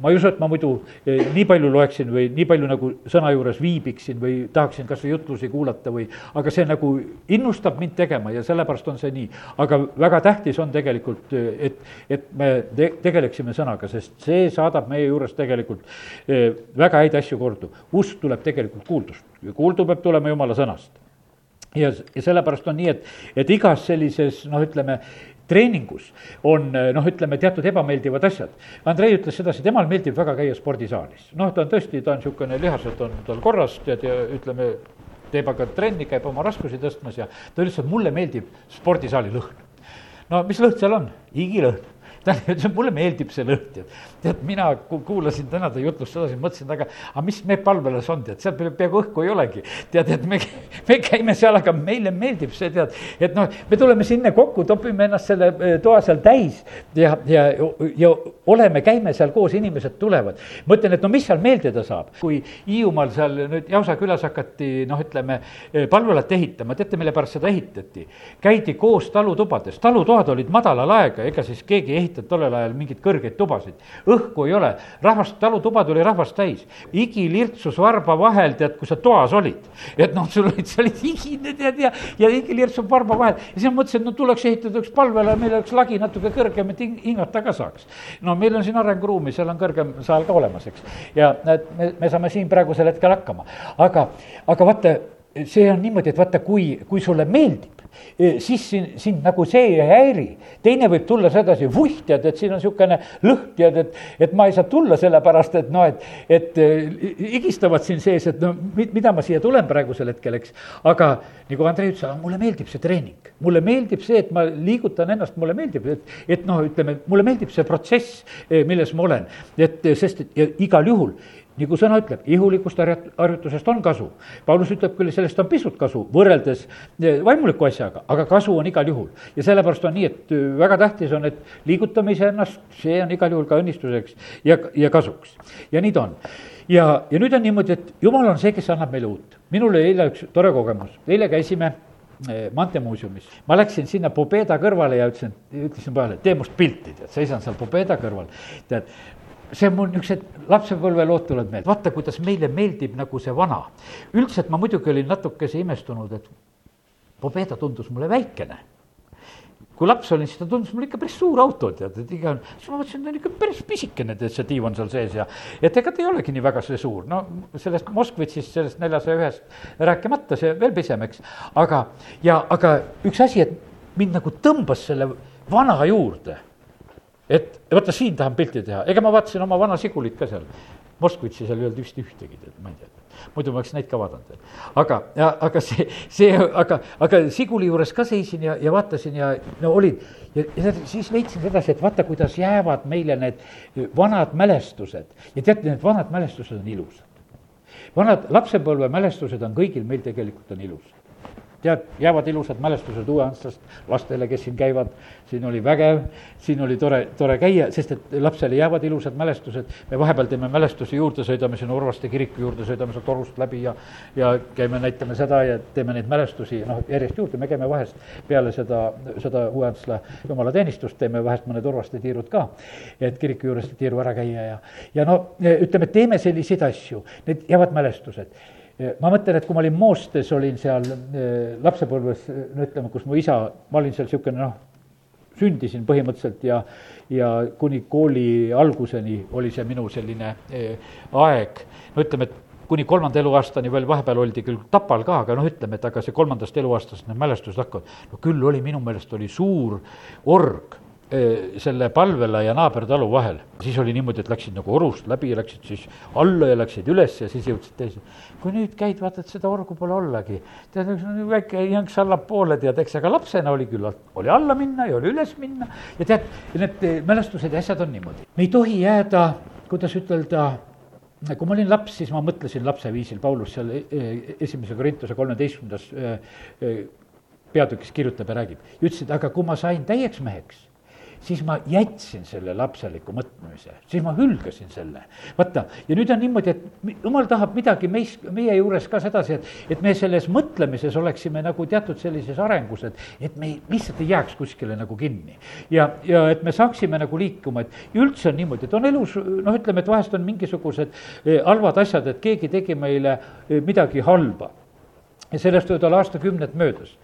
ma ei usu, et ma muidu nii palju loeksin või nii palju nagu sõna juures viibiksin või tahaksin kas või jutlusi kuulata või, aga see nagu innustab mind tegema ja sellepärast on see nii. aga väga tähtis on tegelikult, et, et me te-, tegeleksime sõnaga, sest see saadab meie juures tegelikult väga häid asju kordu. usk tuleb tegelikult kuuldust kuuldu peab tulema jumala sõnast. ja, ja sellepärast on nii, et, et igas sellises noh, ütleme, treeningus on noh, ütleme teatud ebameeldivad asjad. Andrei ütles sedasi, temal meeldib väga käia spordisaalis. noh, ta on tõesti, ta on niisugune lihased on tal korras, tead, ja ütleme, teeb aga trenni, käib oma raskusi tõstmas ja ta ütles, et mulle meeldib spordisaali lõhn. no mis lõhn seal on? igilõhn et mulle meeldib see lõhn, tead. tead, mina kuulasin täna ta jutlust sedasi, mõtlesin, aga, aga mis me palvelas on, tead, seal peaaegu õhku ei olegi. tead, et me, me käime seal, aga meile meeldib see, tead, et noh, me tuleme sinna kokku, topime ennast selle eh, toa seal täis ja, ja, ja oleme, käime seal koos, inimesed tulevad. mõtlen, et no mis seal meeldida saab, kui Hiiumaal seal nüüd Jausa külas hakati, noh, ütleme, eh, palvelat ehitama, teate, mille pärast seda ehitati? käidi koos talutubades, talutoad olid madalal aega, ega siis keegi ei ehitanud tollel ajal mingeid kõrgeid tubasid. õhku ei ole, rahvast, talutuba tuli rahvast täis. higi lirtsus varba vahel, tead, kui sa toas olid. et noh, sul olid, sa olid higine, tead, ja, ja higi lirtsub varba vahel. ja siis ma mõtlesin, et no tuleks ehitada üks palvele, meil oleks lagi natuke kõrgem, et hingata ka saaks. no meil on siin arenguruumi, seal on kõrgem saal ka olemas, eks. ja et me, me saame siin praegusel hetkel hakkama. aga, aga vaata, see on niimoodi, et vaata, kui, kui sulle meeldib siis sind, sind nagu see ei häiri. teine võib tulla sedasi, vuih, tead, et siin on niisugune lõhn, tead, et, et ma ei saa tulla sellepärast, et noh, et, et higistavad siin sees, et no mida ma siia tulen praegusel hetkel, eks. aga nagu Andrei ütles, mulle meeldib see treening, mulle meeldib see, et ma liigutan ennast, mulle meeldib, et, et noh, ütleme, mulle meeldib see protsess, milles ma olen. et sest, et igal juhul nagu sõna ütleb, ihulikust harjutusest on kasu. Paulus ütleb küll, sellest on pisut kasu võrreldes eh, vaimuliku asjaga, aga kasu on igal juhul. ja sellepärast on nii, et eh, väga tähtis on, et liigutamise ennast, see on igal juhul ka õnnistuseks ja, ja kasuks. ja nii ta on. ja, ja nüüd on niimoodi, et jumal on see, kes annab meile uut. minul oli eile üks tore kogemus, eile käisime eh, maanteemuuseumis. ma läksin sinna Pobeda kõrvale ja ütlesin, ütlesin pojale, tee must pilti, tead, seisan seal Pobeda kõrval. tead, see on mul niisugused lapsepõlvelood tulevad meelde, vaata, kuidas meile meeldib nagu see vana. üldiselt ma muidugi olin natukese imestunud, et Pobeda tundus mulle väikene. kui laps olin, siis ta tundus mulle ikka päris suur auto, tead, et iga, siis ma mõtlesin, et ta on ikka päris pisikene, tead, see diivan seal sees ja et ega ta ei olegi nii väga see suur, no sellest Moskvitšist, sellest neljasaja ühest rääkimata, see veel pisem, eks. aga, ja aga üks asi, et mind nagu tõmbas selle vana juurde et vaata, siin tahan pilti teha, ega ma vaatasin oma vana Sigulit ka seal. Moskvitši seal ei olnud vist ühtegi, tead, ma ei tea muidu ma oleks neid ka vaadanud. aga, aga see, see, aga, aga Siguli juures ka seisin ja, ja vaatasin ja no olid ja, ja siis leidsin sedasi, et vaata, kuidas jäävad meile need vanad mälestused ja teate, need vanad mälestused on ilusad. vanad lapsepõlvemälestused on kõigil meil tegelikult on ilusad tead, jäävad ilusad mälestused uueaastast lastele, kes siin käivad, siin oli vägev, siin oli tore, tore käia, sest et lapsele jäävad ilusad mälestused, me vahepeal teeme mälestusi juurde, sõidame sinna Urvaste kiriku juurde, sõidame sealt torust läbi ja ja käime, näitame seda ja teeme neid mälestusi, noh, järjest juurde, me käime vahest peale seda, seda uueaasta jumalateenistust, teeme vahest mõned Urvaste tiirud ka, et kiriku juurest tiiru ära käia ja, ja no ütleme, teeme selliseid asju, need jäävad mälestused ma mõtlen, et kui ma olin Moostes, olin seal eh, lapsepõlves, no ütleme, kus mu isa, ma olin seal niisugune noh, sündisin põhimõtteliselt ja, ja kuni kooli alguseni oli see minu selline eh, aeg, no ütleme, et kuni kolmanda eluaastani veel vahepeal oldi küll Tapal ka, aga noh, ütleme, et aga see kolmandast eluaastast need mälestused hakkavad. no küll oli minu meelest oli suur org selle palvela ja naabertalu vahel. siis oli niimoodi, et läksid nagu orust läbi ja läksid siis alla ja läksid üles ja siis jõudsid teise. kui nüüd käid, vaatad, seda orgu pole ollagi. tead, väike jõnks allapoole, tead, eks, aga lapsena oli küll, oli alla minna ja oli üles minna ja tead, need mälestused ja asjad on niimoodi. me ei tohi jääda, kuidas ütelda, kui ma olin laps, siis ma mõtlesin lapse viisil, Paulus seal e-, e-, esimese Korintuse kolmeteistkümnendas peatükis kirjutab ja räägib. ütles, et aga kui ma sain täieks meheks siis ma jätsin selle lapseliku mõtlemise, siis ma hülgasin selle. vaata, ja nüüd on niimoodi, et jumal tahab midagi meis, meie juures ka sedasi, et, et me selles mõtlemises oleksime nagu teatud sellises arengus, et, et me ei, lihtsalt ei jääks kuskile nagu kinni. ja, ja et me saaksime nagu liikuma, et üldse on niimoodi, et on elus noh, ütleme, et vahest on mingisugused eh, halvad asjad, et keegi tegi meile eh, midagi halba ja sellest võivad olla aastakümned möödas.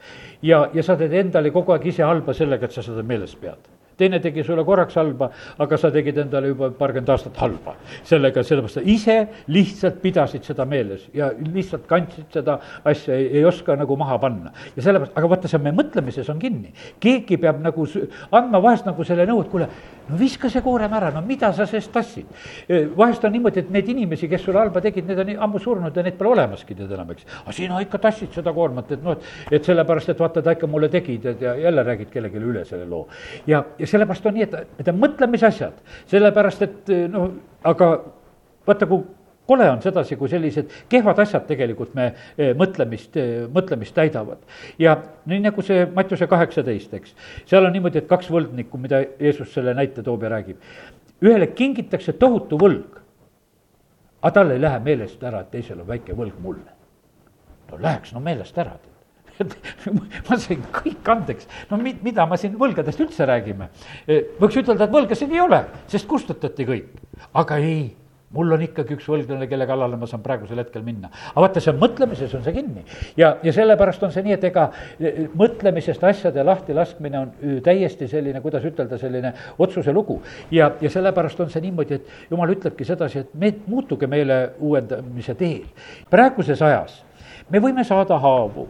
ja, ja sa teed endale kogu aeg ise halba sellega, et sa seda meeles pead teine tegi sulle korraks halba, aga sa tegid endale juba paarkümmend aastat halba. sellega, sellepärast ise lihtsalt pidasid seda meeles ja lihtsalt kandsid seda asja, ei, oska nagu maha panna. ja sellepärast, aga vaata, see meie mõtlemises on kinni. keegi peab nagu andma vahest nagu selle nõu, et kuule, no viska see koorem ära, no mida sa sellest tassid. vahest on niimoodi, et neid inimesi, kes sulle halba tegid, need on ammu surnud ja neid pole olemaski tead enam, eks. aga sina ikka tassid seda koormat, et noh, et, et sellepärast, et vaata, ta ikka mulle tegi, tead, ja jälle räägid kellelegi üle selle loo. ja, ja sellepärast on nii, et on mõtlemisasjad, sellepärast et noh, aga vaata, kui kole on sedasi, kui sellised kehvad asjad tegelikult me eh, mõtlemist, eh, mõtlemist täidavad. ja nii nagu see Mattiuse kaheksateist, eks, seal on niimoodi, et kaks võlgnikku, mida Jeesus selle näite toob ja räägib. ühele kingitakse tohutu võlg, aga tal ei lähe meelest ära, et teisel on väike võlg mulle. no läheks no meelest ära et ma sain kõik andeks, no mi-, mida ma siin võlgadest üldse räägime. võiks ütelda, et võlgasid ei ole, sest kustutati kõik, aga ei mul on ikkagi üks võlglane, kelle kallale ma saan praegusel hetkel minna. aga vaata, see on mõtlemises on see kinni ja, ja sellepärast on see nii, et ega e, mõtlemisest asjade lahtilaskmine on täiesti selline, kuidas ütelda, selline otsuse lugu. ja, ja sellepärast on see niimoodi, et jumal ütlebki sedasi, et me, muutuge meile uuendamise teel. praeguses ajas me võime saada haavu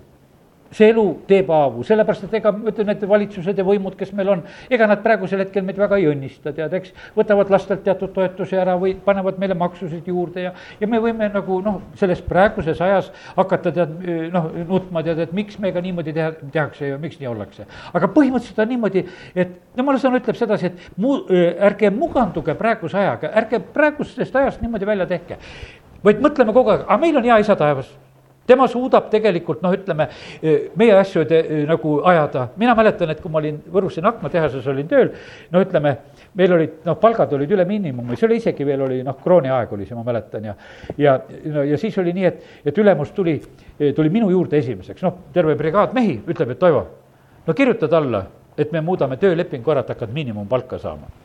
see elu teeb haavu, sellepärast et ega ma ütlen, et valitsused ja võimud, kes meil on, ega nad praegusel hetkel meid väga ei õnnista, tead, eks. võtavad lastelt teatud toetusi ära või panevad meile maksusid juurde ja, ja me võime nagu noh, selles praeguses ajas hakata tead noh, nutma tead, et miks meiega niimoodi teha, tehakse ja miks nii ollakse. aga põhimõtteliselt on niimoodi, et jumala sõna ütleb sedasi, et mu, ärge muganduge praeguse ajaga, ärge praegusest ajast niimoodi välja tehke vaid mõtleme kogu aeg, aga meil on hea isa taevas tema suudab tegelikult noh, ütleme meie asju te, nagu ajada, mina mäletan, et kui ma olin Võrus siin aknatehases olin tööl, no ütleme, meil olid noh, palgad olid üle miinimumi, see oli isegi veel oli noh, krooniaeg oli see, ma mäletan ja. ja, no ja siis oli nii, et, et ülemus tuli, tuli minu juurde esimeseks, noh, terve brigaad mehi ütleb, et Toivo, no kirjutad alla, et me muudame töölepingu ära, et hakkad miinimumpalka saama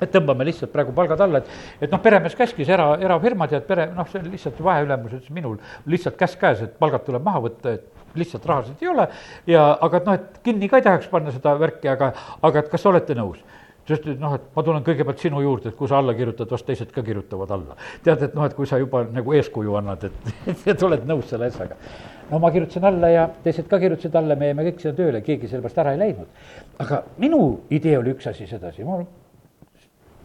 et tõmbame lihtsalt praegu palgad alla, et, et noh, peremees käskis era, erafirmad ja et pere, noh, see on lihtsalt vaheülemus ütles minul lihtsalt käsk käes, et palgad tuleb maha võtta, et lihtsalt rahasid ei ole. ja, aga et noh, et kinni ka ei tahaks panna seda värki, aga, aga et kas olete nõus? sest et noh, et ma tulen kõigepealt sinu juurde, et kui sa alla kirjutad, vast teised ka kirjutavad alla. tead, et noh, et kui sa juba nagu eeskuju annad, et, et oled nõus selle asjaga. no ma kirjutasin alla ja teised ka kirjutasid alla, me jäime kõik sinna tööle, keegi sellepärast ära ei läinud. aga minu idee oli üks asi sedasi, ma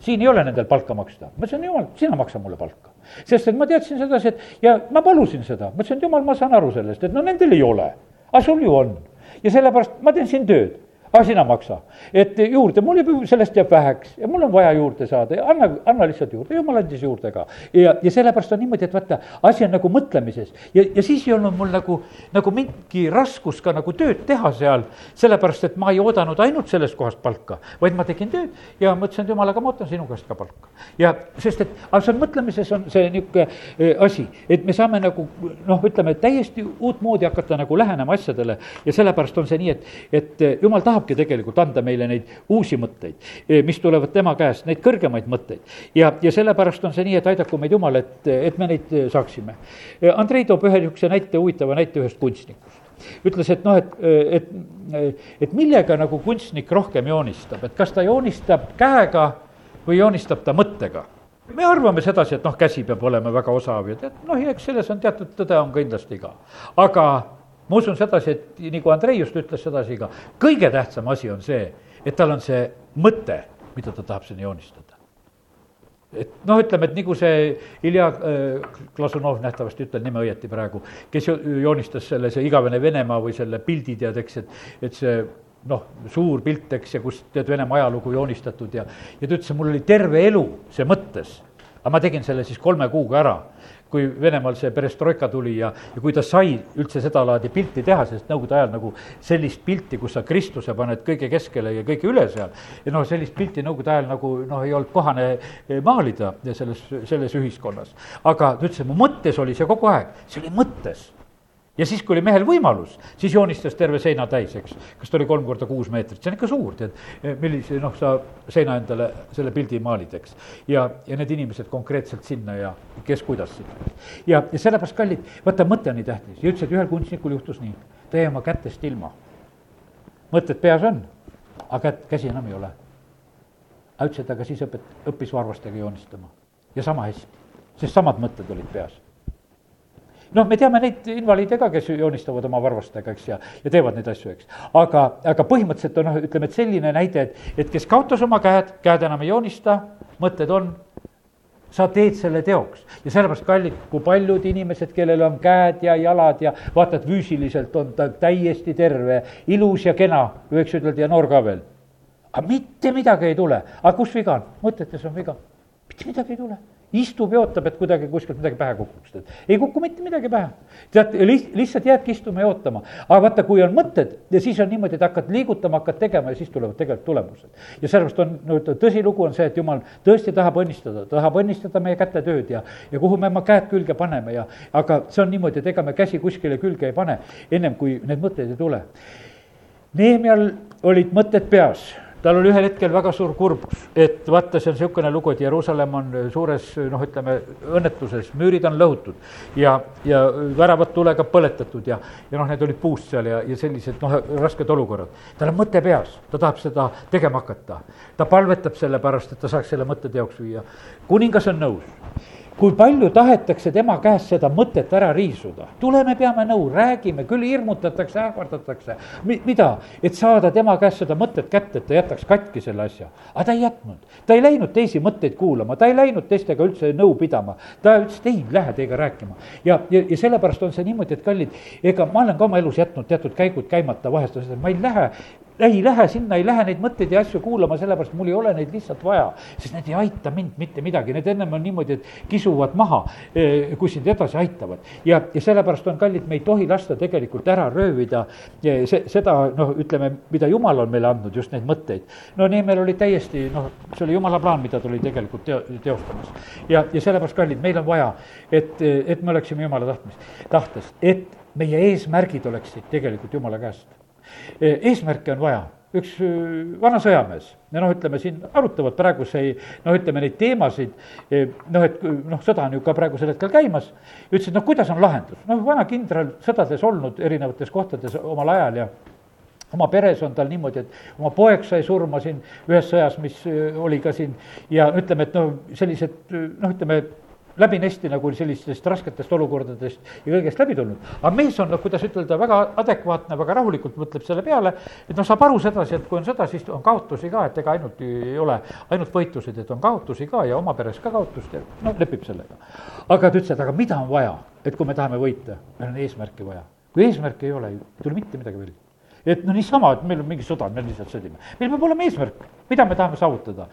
siin ei ole nendel palka maksta. ma ütlesin, jumal, sina maksa mulle palka. sest et ma teadsin sedasi, et ja ma palusin seda, ma ütlesin, et jumal, ma saan aru sellest, et no nendel ei ole, aga sul ju on. ja sellepärast ma teen siin tööd aga sina maksa. et juurde, mul jääb, sellest jääb väheks ja mul on vaja juurde saada ja anna, anna lihtsalt juurde, jumal andis juurde ka. ja, ja sellepärast on niimoodi, et vaata, asi on nagu mõtlemises ja, ja siis ei olnud mul nagu, nagu mingi raskus ka nagu tööd teha seal, sellepärast et ma ei oodanud ainult sellest kohast palka, vaid ma tegin tööd ja mõtlesin, et jumal, aga ma ootan sinu käest ka palka. ja sest, et aga see on mõtlemises on see niisugune e, asi, et me saame nagu noh, ütleme täiesti uutmoodi hakata nagu lähenema asjadele ja sellepärast on see nii, et, et jumal tahab tahabki tegelikult anda meile neid uusi mõtteid, eh, mis tulevad tema käest, neid kõrgemaid mõtteid. ja, ja sellepärast on see nii, et aidaku meid Jumal, et, et me neid eh, saaksime. Eh, Andrei toob ühe niisuguse näite, huvitava näite ühest kunstnikust. ütles, et noh, et, et, et millega nagu kunstnik rohkem joonistab, et kas ta joonistab käega või joonistab ta mõttega me arvame sedasi, et noh, käsi peab olema väga osav ja tead, noh, eks selles on teatud tõde on kindlasti ka. aga ma usun sedasi, et nagu Andrei just ütles sedasi ka, kõige tähtsam asi on see, et tal on see mõte, mida ta tahab sinna joonistada. et noh, ütleme, et nagu see Ilja äh, Klasunov nähtavasti, ütlen nime õieti praegu, kes joonistas selle, see igavene Venemaa või selle pildi tead, eks, et, et see noh, suur pilt, eks, ja kus tead Venemaa ajalugu joonistatud ja, ja ta ütles, et mul oli terve elu see mõttes. aga ma tegin selle siis kolme kuuga ära kui Venemaal see perestroika tuli ja, ja kui ta sai üldse sedalaadi pilti teha, sest nõukogude ajal nagu sellist pilti, kus sa Kristuse paned kõige keskele ja kõige üle seal. ja noh, sellist pilti nõukogude ajal nagu noh, ei olnud kohane eh, maalida selles, selles ühiskonnas. aga ta ütles, et mu mõttes oli see kogu aeg, see oli mõttes ja siis, kui oli mehel võimalus, siis joonistas terve seina täis, eks. kas ta oli kolm korda kuus meetrit, see on ikka suur, tead, millise, noh, sa seina endale selle pildi maalid, eks. ja, ja need inimesed konkreetselt sinna ja kes kuidas sinna. ja, ja sellepärast, kallid, vaata, mõte on nii tähtis ja ütles, et ühel kunstnikul juhtus nii, ta jäi oma kätest ilma. mõtted peas on, aga kätt, käsi enam ei ole. aga ütles, et aga siis õpet-, õppis varvastega joonistama ja sama hästi, sest samad mõtted olid peas noh, me teame neid invaliide ka, kes joonistavad oma varvastega, eks, ja, ja teevad neid asju, eks. aga, aga põhimõtteliselt on noh, ütleme, et selline näide, et, et kes kaotas oma käed, käed enam ei joonista, mõtted on, sa teed selle teoks ja sellepärast, kallid, kui paljud inimesed, kellel on käed ja jalad ja vaata, et füüsiliselt on ta täiesti terve, ilus ja kena, võiks ütelda, ja noor ka veel. aga mitte midagi ei tule, aga kus viga on? mõtetes on viga, mitte midagi ei tule istub ja ootab, et kuidagi kuskilt midagi pähe kukuks, tead. ei kuku mitte midagi pähe. tead, lihtsalt jäädki istuma ja ootama. aga vaata, kui on mõtted ja siis on niimoodi, et hakkad liigutama, hakkad tegema ja siis tulevad tegelikult tulemused. ja sellepärast on, no tõsilugu on see, et jumal tõesti tahab õnnistada, tahab õnnistada meie kätetööd ja, ja kuhu me oma käed külge paneme ja, aga see on niimoodi, et ega me käsi kuskile külge ei pane, ennem kui need mõtted ei tule. Neemial olid mõtted peas tal oli ühel hetkel väga suur kurbus, et vaata, see on niisugune lugu, et Jeruusalemm on suures noh, ütleme õnnetuses, müürid on lõhutud ja, ja väravad tulega põletatud ja, ja noh, need olid puust seal ja, ja sellised noh, rasked olukorrad. tal on mõte peas, ta tahab seda tegema hakata. ta palvetab selle pärast, et ta saaks selle mõtte teoks viia. kuningas on nõus kui palju tahetakse tema käest seda mõtet ära riisuda. tuleme, peame nõu, räägime, küll hirmutatakse, ähvardatakse. mida, et saada tema käest seda mõtet kätte, et ta jätaks katki selle asja. aga ta ei jätnud, ta ei läinud teisi mõtteid kuulama, ta ei läinud teistega üldse nõu pidama. ta ütles, et ei lähe teiega rääkima. ja, ja, ja sellepärast on see niimoodi, et kallid, ega ma olen ka oma elus jätnud teatud käigud käimata, vahest on seda, ma ei lähe ei lähe sinna, ei lähe neid mõtteid ja asju kuulama, sellepärast mul ei ole neid lihtsalt vaja. sest need ei aita mind mitte midagi, need ennem on niimoodi, et kisuvad maha, eh, kui sind edasi aitavad. ja, ja sellepärast on kallid, me ei tohi lasta tegelikult ära röövida eh, see, seda noh, ütleme, mida jumal on meile andnud, just neid mõtteid. no nii meil oli täiesti noh, see oli jumala plaan, mida ta oli tegelikult teo-, teostamas. ja, ja sellepärast, kallid, meil on vaja, et, et me oleksime jumala tahtmis, tahtes, et meie eesmärgid oleksid tegelikult jumala käest Eh, eesmärke on vaja, üks eh, vana sõjamees. Ja noh, ütleme siin arutavad praeguseid, noh, ütleme neid teemasid, noh, et noh, sõda on ju ka praegusel hetkel käimas, ütles, et noh, kuidas on lahendus, noh, vana kindral sõdades olnud erinevates kohtades omal ajal ja oma peres on tal niimoodi, et oma poeg sai surma siin ühes sõjas, mis oli ka siin. Ja ütleme, et noh, sellised noh, ütleme läbinesti nagu sellistest rasketest olukordadest ja kõigest läbi tulnud. aga mees on, noh, kuidas ütelda, väga adekvaatne, väga rahulikult mõtleb selle peale, et noh, saab aru sedasi, et kui on sõda, siis on kaotusi ka, et ega ainult ei ole ainult võitlused, et on kaotusi ka ja oma peres ka kaotust ja noh, lepib sellega. aga ta ütles, et aga mida on vaja, et kui me tahame võita, meil on eesmärki vaja. kui eesmärki ei ole, ei tule mitte midagi välja et no niisama, et meil on mingi sõda, me lihtsalt sõdime. meil peab olema eesmärk, mida me tahame saavutada.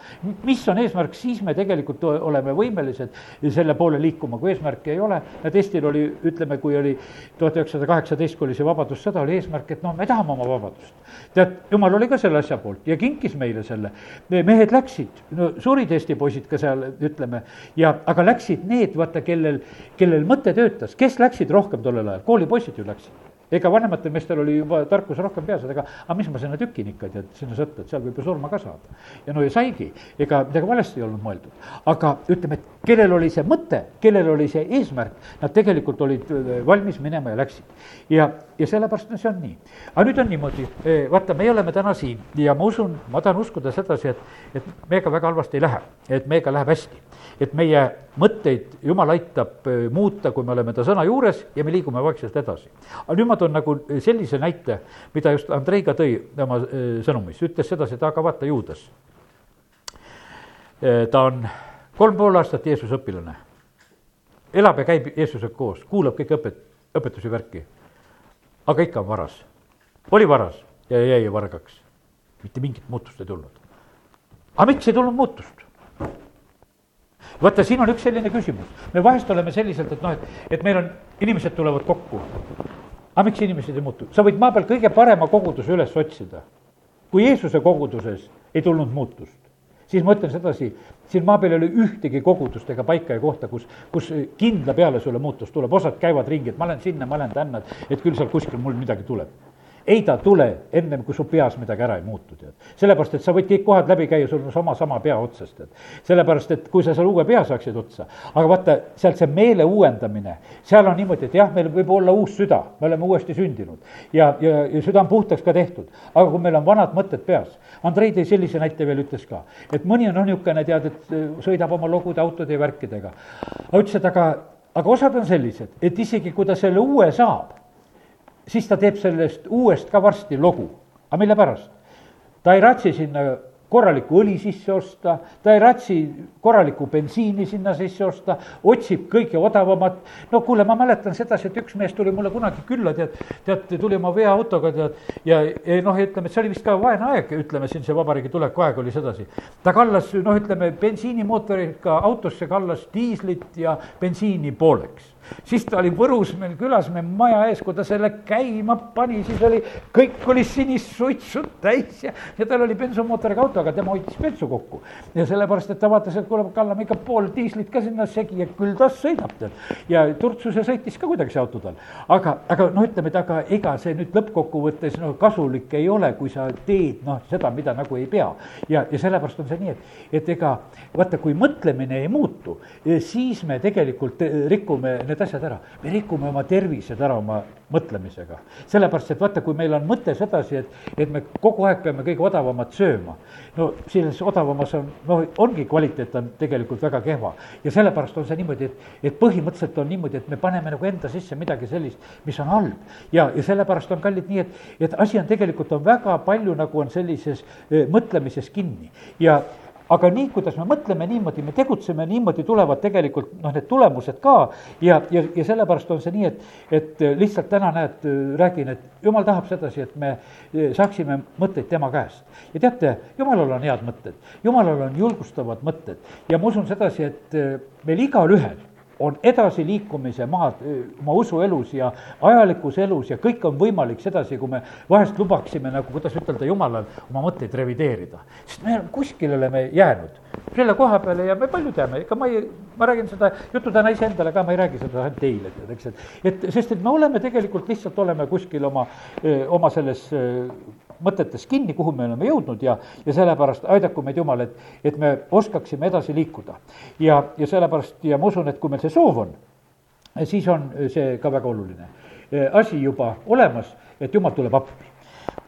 mis on eesmärk, siis me tegelikult oleme võimelised selle poole liikuma, kui eesmärki ei ole. näed, Eestil oli, ütleme, kui oli tuhat üheksasada kaheksateist, kui oli see vabadussõda, oli eesmärk, et noh, me tahame oma vabadust. tead, jumal oli ka selle asja poolt ja kinkis meile selle. mehed läksid, no surid Eesti poisid ka seal, ütleme, ja aga läksid need, vaata, kellel, kellel mõte töötas, kes läksid rohkem tollel ajal, koolipoisid ju läksid ega vanematel meestel oli juba tarkus rohkem peas, et ega, aga mis ma sinna tükin ikka tead, sinna sõtta, et seal võib ju surma ka saada. ja no ja saigi, ega midagi valesti ei olnud mõeldud. aga ütleme, et kellel oli see mõte, kellel oli see eesmärk, nad tegelikult olid äh, valmis minema ja läksid. ja, ja sellepärast see on nii. aga nüüd on niimoodi, vaata, me oleme täna siin ja ma usun, ma tahan uskuda sedasi, et, et meiega väga halvasti ei lähe, et meiega läheb hästi et meie mõtteid Jumal aitab muuta, kui me oleme ta sõna juures ja me liigume vaikselt edasi. aga nüüd ma toon nagu sellise näite, mida just Andrei ka tõi oma sõnumis, ütles sedasi, et aga vaata, Juudas. Ta on kolm pool aastat Jeesuse õpilane, elab ja käib Jeesusega koos, kuulab kõiki õpet-, õpetusi, värki. Aga ikka varas, oli varas ja jäi vargaks, mitte mingit muutust ei tulnud. aga miks ei tulnud muutust? vaata, siin on üks selline küsimus, me vahest oleme selliselt, et noh, et, et meil on, inimesed tulevad kokku. aga miks inimesed ei muutu, sa võid maa peal kõige parema koguduse üles otsida. kui Jeesuse koguduses ei tulnud muutust, siis ma ütlen sedasi, siin maa peal ei ole ühtegi kogudust ega paika ja kohta, kus, kus kindla peale sulle muutus. Tuleb, osad käivad ringi, et ma lähen sinna, ma lähen tänna, et küll seal kuskil mul midagi tuleb ei ta tule ennem, kui su peas midagi ära ei muutu, tead. sellepärast, et sa võid kõik kohad läbi käia, sul on sama, sama pea otsas, tead. sellepärast, et kui sa seal uue pea saaksid otsa, aga vaata, sealt see meele uuendamine, seal on niimoodi, et jah, meil võib olla uus süda, me oleme uuesti sündinud ja, ja, ja süda on puhtaks ka tehtud, aga kui meil on vanad mõtted peas, Andrei tõi sellise näite veel, ütles ka, et mõni on noh, niisugune, tead, et sõidab oma logude, autode ja värkidega. aga ütles, et aga, aga osad on sellised, et isegi kui ta selle uue saab, siis ta teeb sellest uuest ka varsti lugu. aga mille pärast? ta ei ratsi sinna korralikku õli sisse osta, ta ei ratsi korralikku bensiini sinna sisse osta, otsib kõige odavamat. no kuule, ma mäletan sedasi, et üks mees tuli mulle kunagi külla, tead, tead, tuli oma veoautoga, tead, ja, ja noh, ütleme, et see oli vist ka vaene aeg, ütleme siin see vabariigi tuleku aeg oli sedasi. ta kallas, noh, ütleme, bensiinimootoriga autosse kallas diislit ja bensiini pooleks siis ta oli Võrus meil külas, meil maja ees, kui ta selle käima pani, siis oli, kõik oli sinist suitsu täis ja, ja tal oli bensumootoriga auto, aga tema hoidis bensu kokku. ja sellepärast, et ta vaatas, et kuule, kallame ikka pool diislit ka sinna segi ja küll ta sõidab tead. ja Turtsuse sõitis ka kuidagi see auto tal. aga, aga noh, ütleme, et aga ega see nüüd lõppkokkuvõttes noh, kasulik ei ole, kui sa teed noh, seda, mida nagu ei pea. ja, ja sellepärast on see nii, et, et ega vaata, kui mõtlemine ei muutu, siis me tegelikult rikume need need asjad ära. me rikume oma tervised ära oma mõtlemisega. sellepärast, et vaata, kui meil on mõte sedasi, et, et me kogu aeg peame kõige odavamat sööma, no selles odavamas on, no ongi kvaliteet on tegelikult väga kehva. ja sellepärast on see niimoodi, et, et põhimõtteliselt on niimoodi, et me paneme nagu enda sisse midagi sellist, mis on halb. ja, ja sellepärast on kallid nii, et, et asi on tegelikult on väga palju nagu on sellises eh, mõtlemises kinni ja aga nii, kuidas me mõtleme niimoodi, me tegutseme niimoodi, tulevad tegelikult noh, need tulemused ka. Ja, ja, ja sellepärast on see nii, et, et lihtsalt täna näed, räägin, et jumal tahab sedasi, et me saaksime mõtteid tema käest. ja teate, jumalal on head mõtted, jumalal on julgustavad mõtted. Ja ma usun sedasi, et meil igalühel on edasiliikumise maad oma usuelus ja ajalikus elus ja kõik on võimalik sedasi, kui me vahest lubaksime nagu, kuidas ütelda, jumalal oma mõtteid revideerida. sest me kuskile oleme jäänud, selle koha peale ja me paljud jääme, ega ma ei, ma räägin seda juttu täna iseendale ka, ma ei räägi seda ainult teile, tead, eks, et, et sest, et me oleme tegelikult lihtsalt oleme kuskil oma, oma selles mõtetes kinni, kuhu me oleme jõudnud ja, ja sellepärast aidaku meid Jumal, et, et me oskaksime edasi liikuda. ja, ja sellepärast ja ma usun, et kui meil see soov on, siis on see ka väga oluline asi juba olemas, et Jumal tuleb appi.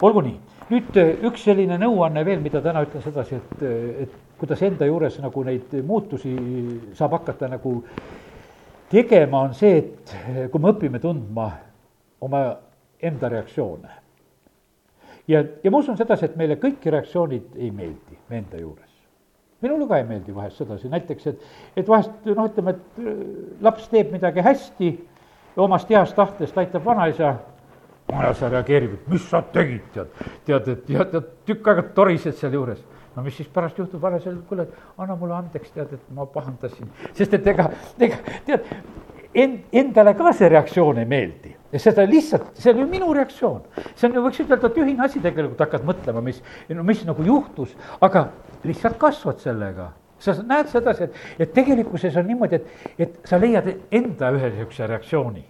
olgu nii, nüüd üks selline nõuanne veel, mida täna ütlen sedasi, et, et kuidas enda juures nagu neid muutusi saab hakata nagu tegema, on see, et kui me õpime tundma oma enda reaktsioone ja, ja ma usun sedasi, et meile kõik reaktsioonid ei meeldi me enda juures. minule ka ei meeldi vahest sedasi, näiteks, et, et vahest noh, ütleme, et äh, laps teeb midagi hästi, omast heast tahtest aitab vanaisa, vanaisa reageerib, et mis sa tegid, tead, tead, et ja tead, tükk aega torised sealjuures no mis siis pärast juhtub, vanaisa ütleb, kuule, anna mulle andeks, tead, et ma pahandasin, sest et ega, ega tead, end, endale ka see reaktsioon ei meeldi. Ja seda lihtsalt, see on ju minu reaktsioon. see on ju, võiks ütelda, tühine asi tegelikult, hakkad mõtlema, mis, no mis nagu juhtus, aga lihtsalt kasvad sellega. Sa näed sedasi, et, et tegelikkuses on niimoodi, et, et sa leiad enda ühe niisuguse reaktsiooni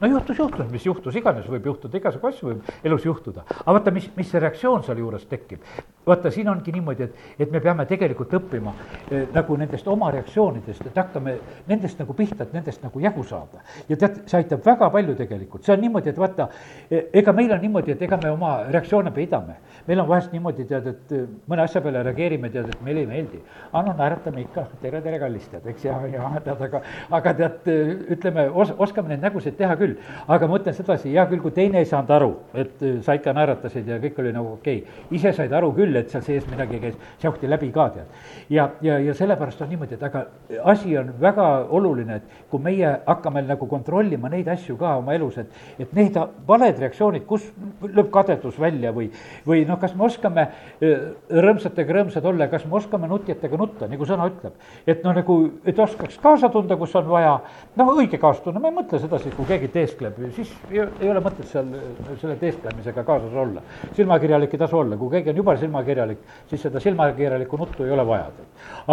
no juhtus, juhtus, mis juhtus, iganes võib juhtuda, igasugu asju võib elus juhtuda. aga vaata, mis, mis see reaktsioon sealjuures tekib. vaata, siin ongi niimoodi, et, et me peame tegelikult õppima eh, nagu nendest oma reaktsioonidest, et hakkame nendest nagu pihta, et nendest nagu jagu saada. ja tead, see aitab väga palju tegelikult, see on niimoodi, et vaata, eh, ega meil on niimoodi, et ega me oma reaktsioone peidame. meil on vahest niimoodi, tead, et eh, mõne asja peale reageerime, tead, et meile ei meeldi. aga no naeratame ikka, tere, tere, kallis, tead, eks, ja, ja tead, aga, aga tead, ütleme, os-, oskame neid nägusid teha küll küll. aga ma ütlen sedasi, hea küll, kui teine ei saanud aru, et äh, sa ikka naeratasid ja kõik oli nagu okei okay.. ise said aru küll, et seal sees midagi käis, säuhti läbi ka tead. ja, ja, ja sellepärast on niimoodi, et aga asi on väga oluline, et kui meie hakkame nagu kontrollima neid asju ka oma elus, et, et need valed reaktsioonid, kus lööb kadedus välja või, või noh, kas me oskame äh, rõõmsatega rõõmsad olla, kas me oskame nutjatega nutta, nagu sõna ütleb. et noh, nagu, et oskaks kaasa tunda, kus on vaja, noh, õige kaastunne, ma ei mõtle sedasi, kui keegi teeskleb, siis ei, ei ole mõtet seal selle teesklemisega kaasas olla. silmakirjalik ei tasu olla, kui keegi on juba silmakirjalik, siis seda silmakirjalikku nuttu ei ole vaja.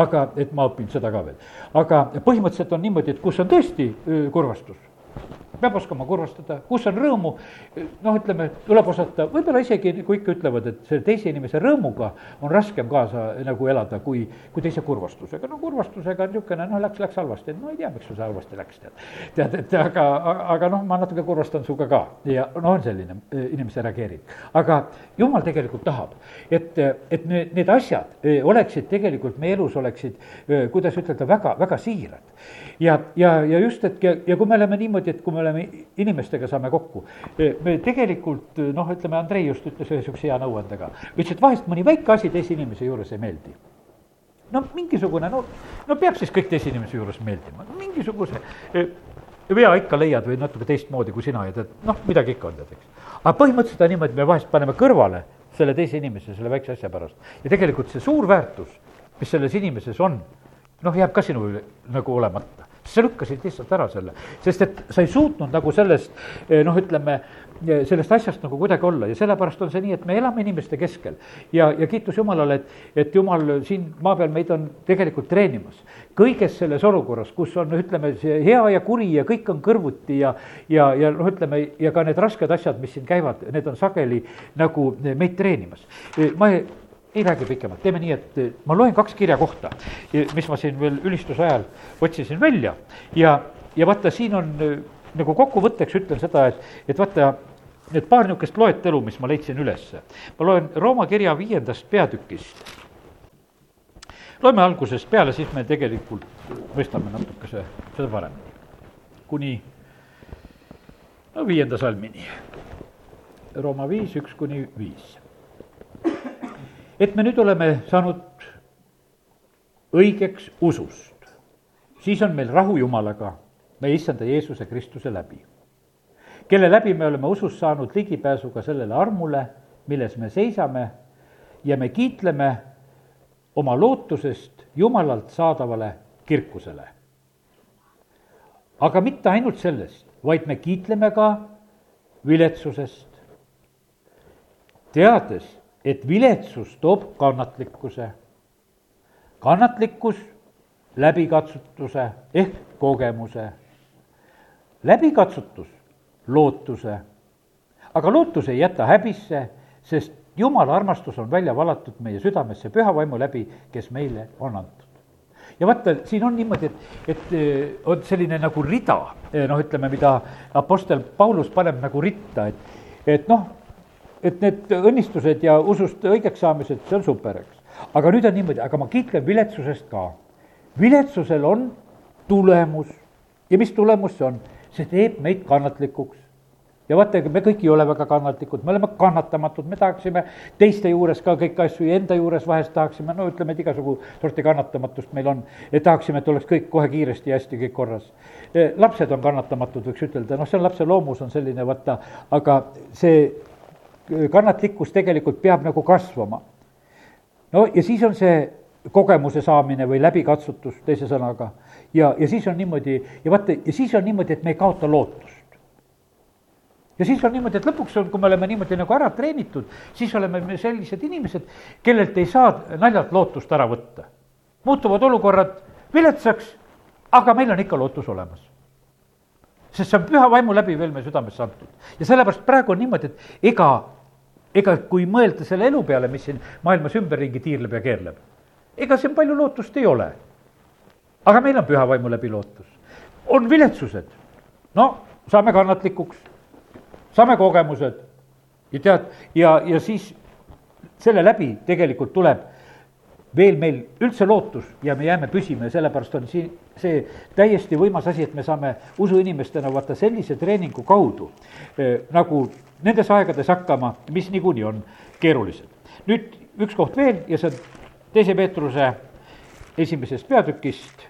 aga, et ma õpin seda ka veel. aga põhimõtteliselt on niimoodi, et kus on tõesti kurvastus peab oskama kurvastada, kus on rõõmu, noh, ütleme, tuleb osata, võib-olla isegi kui ikka ütlevad, et selle teise inimese rõõmuga on raskem kaasa nagu elada, kui, kui teise kurvastusega, no kurvastusega on niisugune, noh, läks, läks halvasti, et no ei tea, miks sul see halvasti läks, tead. tead, et aga, aga noh, ma natuke kurvastan sinuga ka ja no on selline inimese reageering. aga jumal tegelikult tahab, et, et need, need asjad e, oleksid tegelikult meie elus oleksid, e, kuidas ütelda, väga, väga siirad. Ja, ja, ja just, et ja, ja kui me oleme niimoodi, et kui me oleme inimestega saame kokku. me tegelikult noh, ütleme, Andrei just ütles ühe niisuguse hea nõuandega, ütles, et vahest mõni väike asi teise inimese juures ei meeldi no mingisugune, no, no peab siis kõik teise inimese juures meeldima, mingisuguse vea ikka leiad või natuke teistmoodi kui sina ja tead, noh, midagi ikka on, tead, eks. aga põhimõtteliselt on niimoodi, me vahest paneme kõrvale selle teise inimese selle väikse asja pärast. ja tegelikult see suur väärtus, mis selles inimeses on, noh, jääb ka sinul nagu olemata sa lükkasid lihtsalt ära selle, sest et sa ei suutnud nagu sellest eh, noh, ütleme, eh, sellest asjast nagu kuidagi olla ja sellepärast on see nii, et me elame inimeste keskel. ja, ja kiitus Jumalale, et, et Jumal siin maa peal meid on tegelikult treenimas. kõiges selles olukorras, kus on, ütleme, see hea ja kuri ja kõik on kõrvuti ja, ja, ja noh, ütleme ja ka need rasked asjad, mis siin käivad, need on sageli nagu meid treenimas. ma ei ei räägi pikemalt, teeme nii, et eh, ma loen kaks kirjakohta, eh, mis ma siin veel ülistuse ajal otsisin välja ja, ja vaata, siin on eh, nagu kokkuvõtteks ütlen seda, et, et vaata, need paar niisugust loetelu, mis ma leidsin ülesse. ma loen Rooma kirja viiendast peatükist loeme algusest peale, siis me tegelikult mõistame natukese seda paremini. kuni no viienda salmini. Rooma viis, üks kuni viis. Et me nüüd oleme saanud õigeks usust, siis on meil rahu Jumalaga, meie issanda Jeesuse Kristuse läbi. kelle läbi me oleme usus saanud ligipääsu ka sellele armule, milles me seisame ja me kiitleme oma lootusest Jumalalt saadavale kirkusele. aga mitte ainult sellest, vaid me kiitleme ka viletsusest, teades, et viletsus toob kannatlikkuse, kannatlikkus läbikatsutuse ehk kogemuse, läbikatsutus lootuse, aga lootus ei jäta häbisse, sest jumala armastus on välja valatud meie südamesse püha vaimu läbi, kes meile on antud. ja vaata, siin on niimoodi, et, et eh, on selline nagu rida, eh, noh, ütleme, mida Apostel Paulus paneb nagu ritta, et, et noh, et need õnnistused ja usust õigeks saamised, see on super, eks. aga nüüd on niimoodi, aga ma kiitlen viletsusest ka. viletsusel on tulemus ja mis tulemus see on? see teeb meid kannatlikuks ja vaata, ega me kõik ei ole väga kannatlikud, me oleme kannatamatud, me tahaksime teiste juures ka kõiki asju ja enda juures vahest tahaksime, no ütleme, et igasugu sorti kannatamatust meil on. tahaksime, et oleks kõik kohe kiiresti ja hästi kõik korras. E, lapsed on kannatamatud, võiks ütelda, noh, see on lapse loomus on selline, vaata, aga see kannatlikkus tegelikult peab nagu kasvama. no ja siis on see kogemuse saamine või läbikatsutus, teise sõnaga. ja, ja siis on niimoodi ja vaata, ja siis on niimoodi, et me ei kaota lootust ja siis on niimoodi, et lõpuks on, kui me oleme niimoodi nagu ära treenitud, siis oleme me sellised inimesed, kellelt ei saa naljalt lootust ära võtta. muutuvad olukorrad viletsaks, aga meil on ikka lootus olemas. sest see on püha vaimu läbi veel meie südamesse antud. ja sellepärast praegu on niimoodi, et ega, ega kui mõelda selle elu peale, mis siin maailmas ümberringi tiirleb ja keerleb, ega siin palju lootust ei ole. aga meil on püha vaimu läbi lootus. on viletsused, no saame kannatlikuks saame kogemused ja tead, ja, ja siis selle läbi tegelikult tuleb veel meil üldse lootus ja me jääme püsima ja sellepärast on siin see täiesti võimas asi, et me saame usuinimestena vaata sellise treeningu kaudu eh, nagu nendes aegades hakkama, mis niikuinii on keerulised. nüüd üks koht veel ja see on teise Peetruse esimesest peatükist,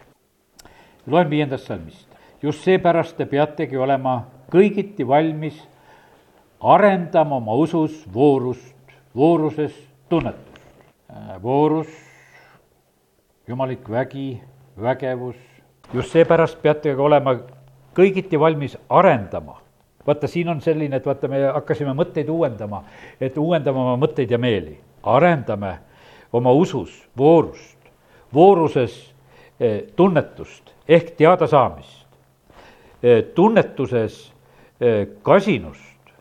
loen viiendast salmist. just seepärast te peategi olema kõigiti valmis arendama oma usus voorust, vooruses tunnetust. Äh, voorus, jumalik vägi, vägevus, just seepärast peate ka olema kõigiti valmis arendama. vaata, siin on selline, et vaata, me hakkasime mõtteid uuendama, et uuendame oma mõtteid ja meeli, arendame oma usus voorust, vooruses eh, tunnetust ehk teadasaamist, eh, tunnetuses eh, kasinust,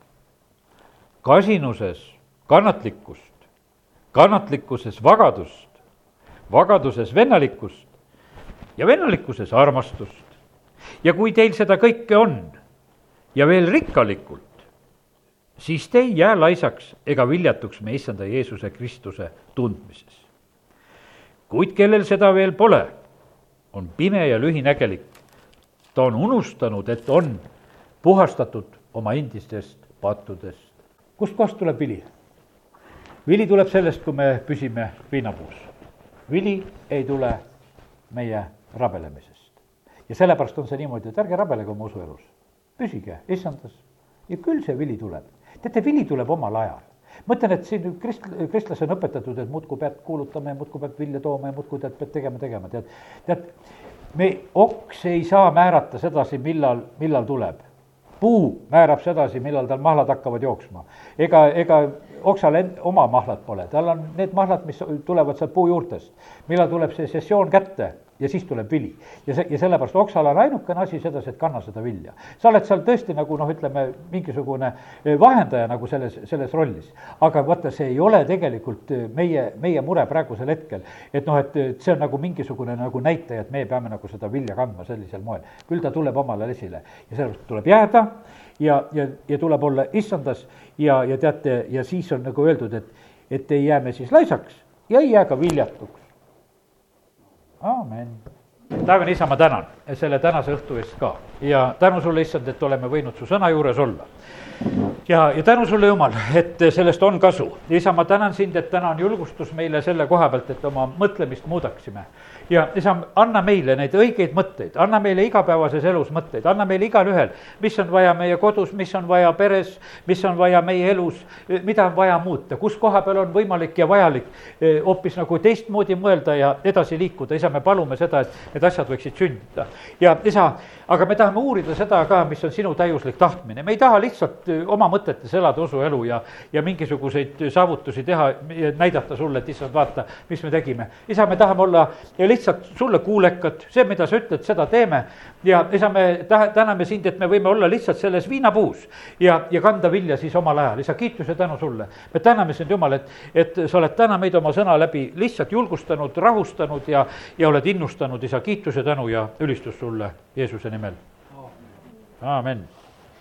kasinuses kannatlikkust, kannatlikkuses vagadust, vagaduses vennalikkust ja vennalikkuses armastust. ja kui teil seda kõike on ja veel rikkalikult, siis te ei jää laisaks ega viljatuks meie issanda Jeesuse Kristuse tundmises. kuid kellel seda veel pole, on pime ja lühinägelik. ta on unustanud, et on puhastatud oma endistest pattudest kustkohast tuleb vili? vili tuleb sellest, kui me püsime viinapuus. Vili ei tule meie rabelemisest. ja sellepärast on see niimoodi, et ärge rabelege oma usuelus. püsige issandas ja küll see vili tuleb. teate, vili tuleb omal ajal mõtlen, et siin krist-, kristlasi on õpetatud, et muudkui pead kuulutama ja muudkui pead vilja tooma ja muudkui tead, pead tegema, tegema, tead. tead, me, oks ei saa määrata sedasi, millal, millal tuleb puu määrab sedasi, millal tal mahlad hakkavad jooksma. ega, ega oksal end-, oma mahlad pole, tal on need mahlad, mis tulevad sealt puu juurtest. millal tuleb see sessioon kätte ja siis tuleb vili. ja see, ja sellepärast oksal on ainukene asi sedasi, et kanna seda vilja. sa oled seal tõesti nagu noh, ütleme mingisugune eh, vahendaja nagu selles, selles rollis. aga vaata, see ei ole tegelikult eh, meie, meie mure praegusel hetkel. et noh, et, et see on nagu mingisugune nagu näitaja, et meie peame nagu seda vilja kandma sellisel moel. küll ta tuleb omal ajal esile ja sellepärast tuleb jääda ja, ja, ja tuleb olla issandas ja, ja teate, ja siis on nagu öeldud, et, et ei jää me siis laisaks ja ei jää ka viljatuks aamen. taevane isa, ma tänan selle tänase õhtu eest ka ja tänu sulle, issand, et oleme võinud su sõna juures olla ja, ja tänu sulle, Jumal, et sellest on kasu. isa, ma tänan sind, et täna on julgustus meile selle koha pealt, et oma mõtlemist muudaksime. Ja isa, anna meile neid õigeid mõtteid, anna meile igapäevases elus mõtteid, anna meile igalühel, mis on vaja meie kodus, mis on vaja peres, mis on vaja meie elus, mida on vaja muuta, kus koha peal on võimalik ja vajalik eh, hoopis nagu teistmoodi mõelda ja edasi liikuda. isa, me palume seda, et need asjad võiksid sündida. ja isa, aga me tahame uurida seda ka, mis on sinu täiuslik tahtmine, me ei taha lihtsalt eh, oma mõtetes elada usuelu ja, ja mingisuguseid saavutusi teha näidata sulle, et issand, vaata, mis me tegime. isa, me tahame olla lihtsalt sulle kuulekad, see, mida sa ütled, seda teeme. ja isa, me taha, täname sind, et me võime olla lihtsalt selles viinapuus ja, ja kanda vilja siis omal ajal. isa, kiitus ja tänu sulle. me täname sind, Jumal, et, et sa oled täna meid oma sõna läbi lihtsalt julgustanud, rahustanud ja, ja oled innustanud, isa, kiitus ja tänu ja ülistus sulle Jeesuse nimel. aamen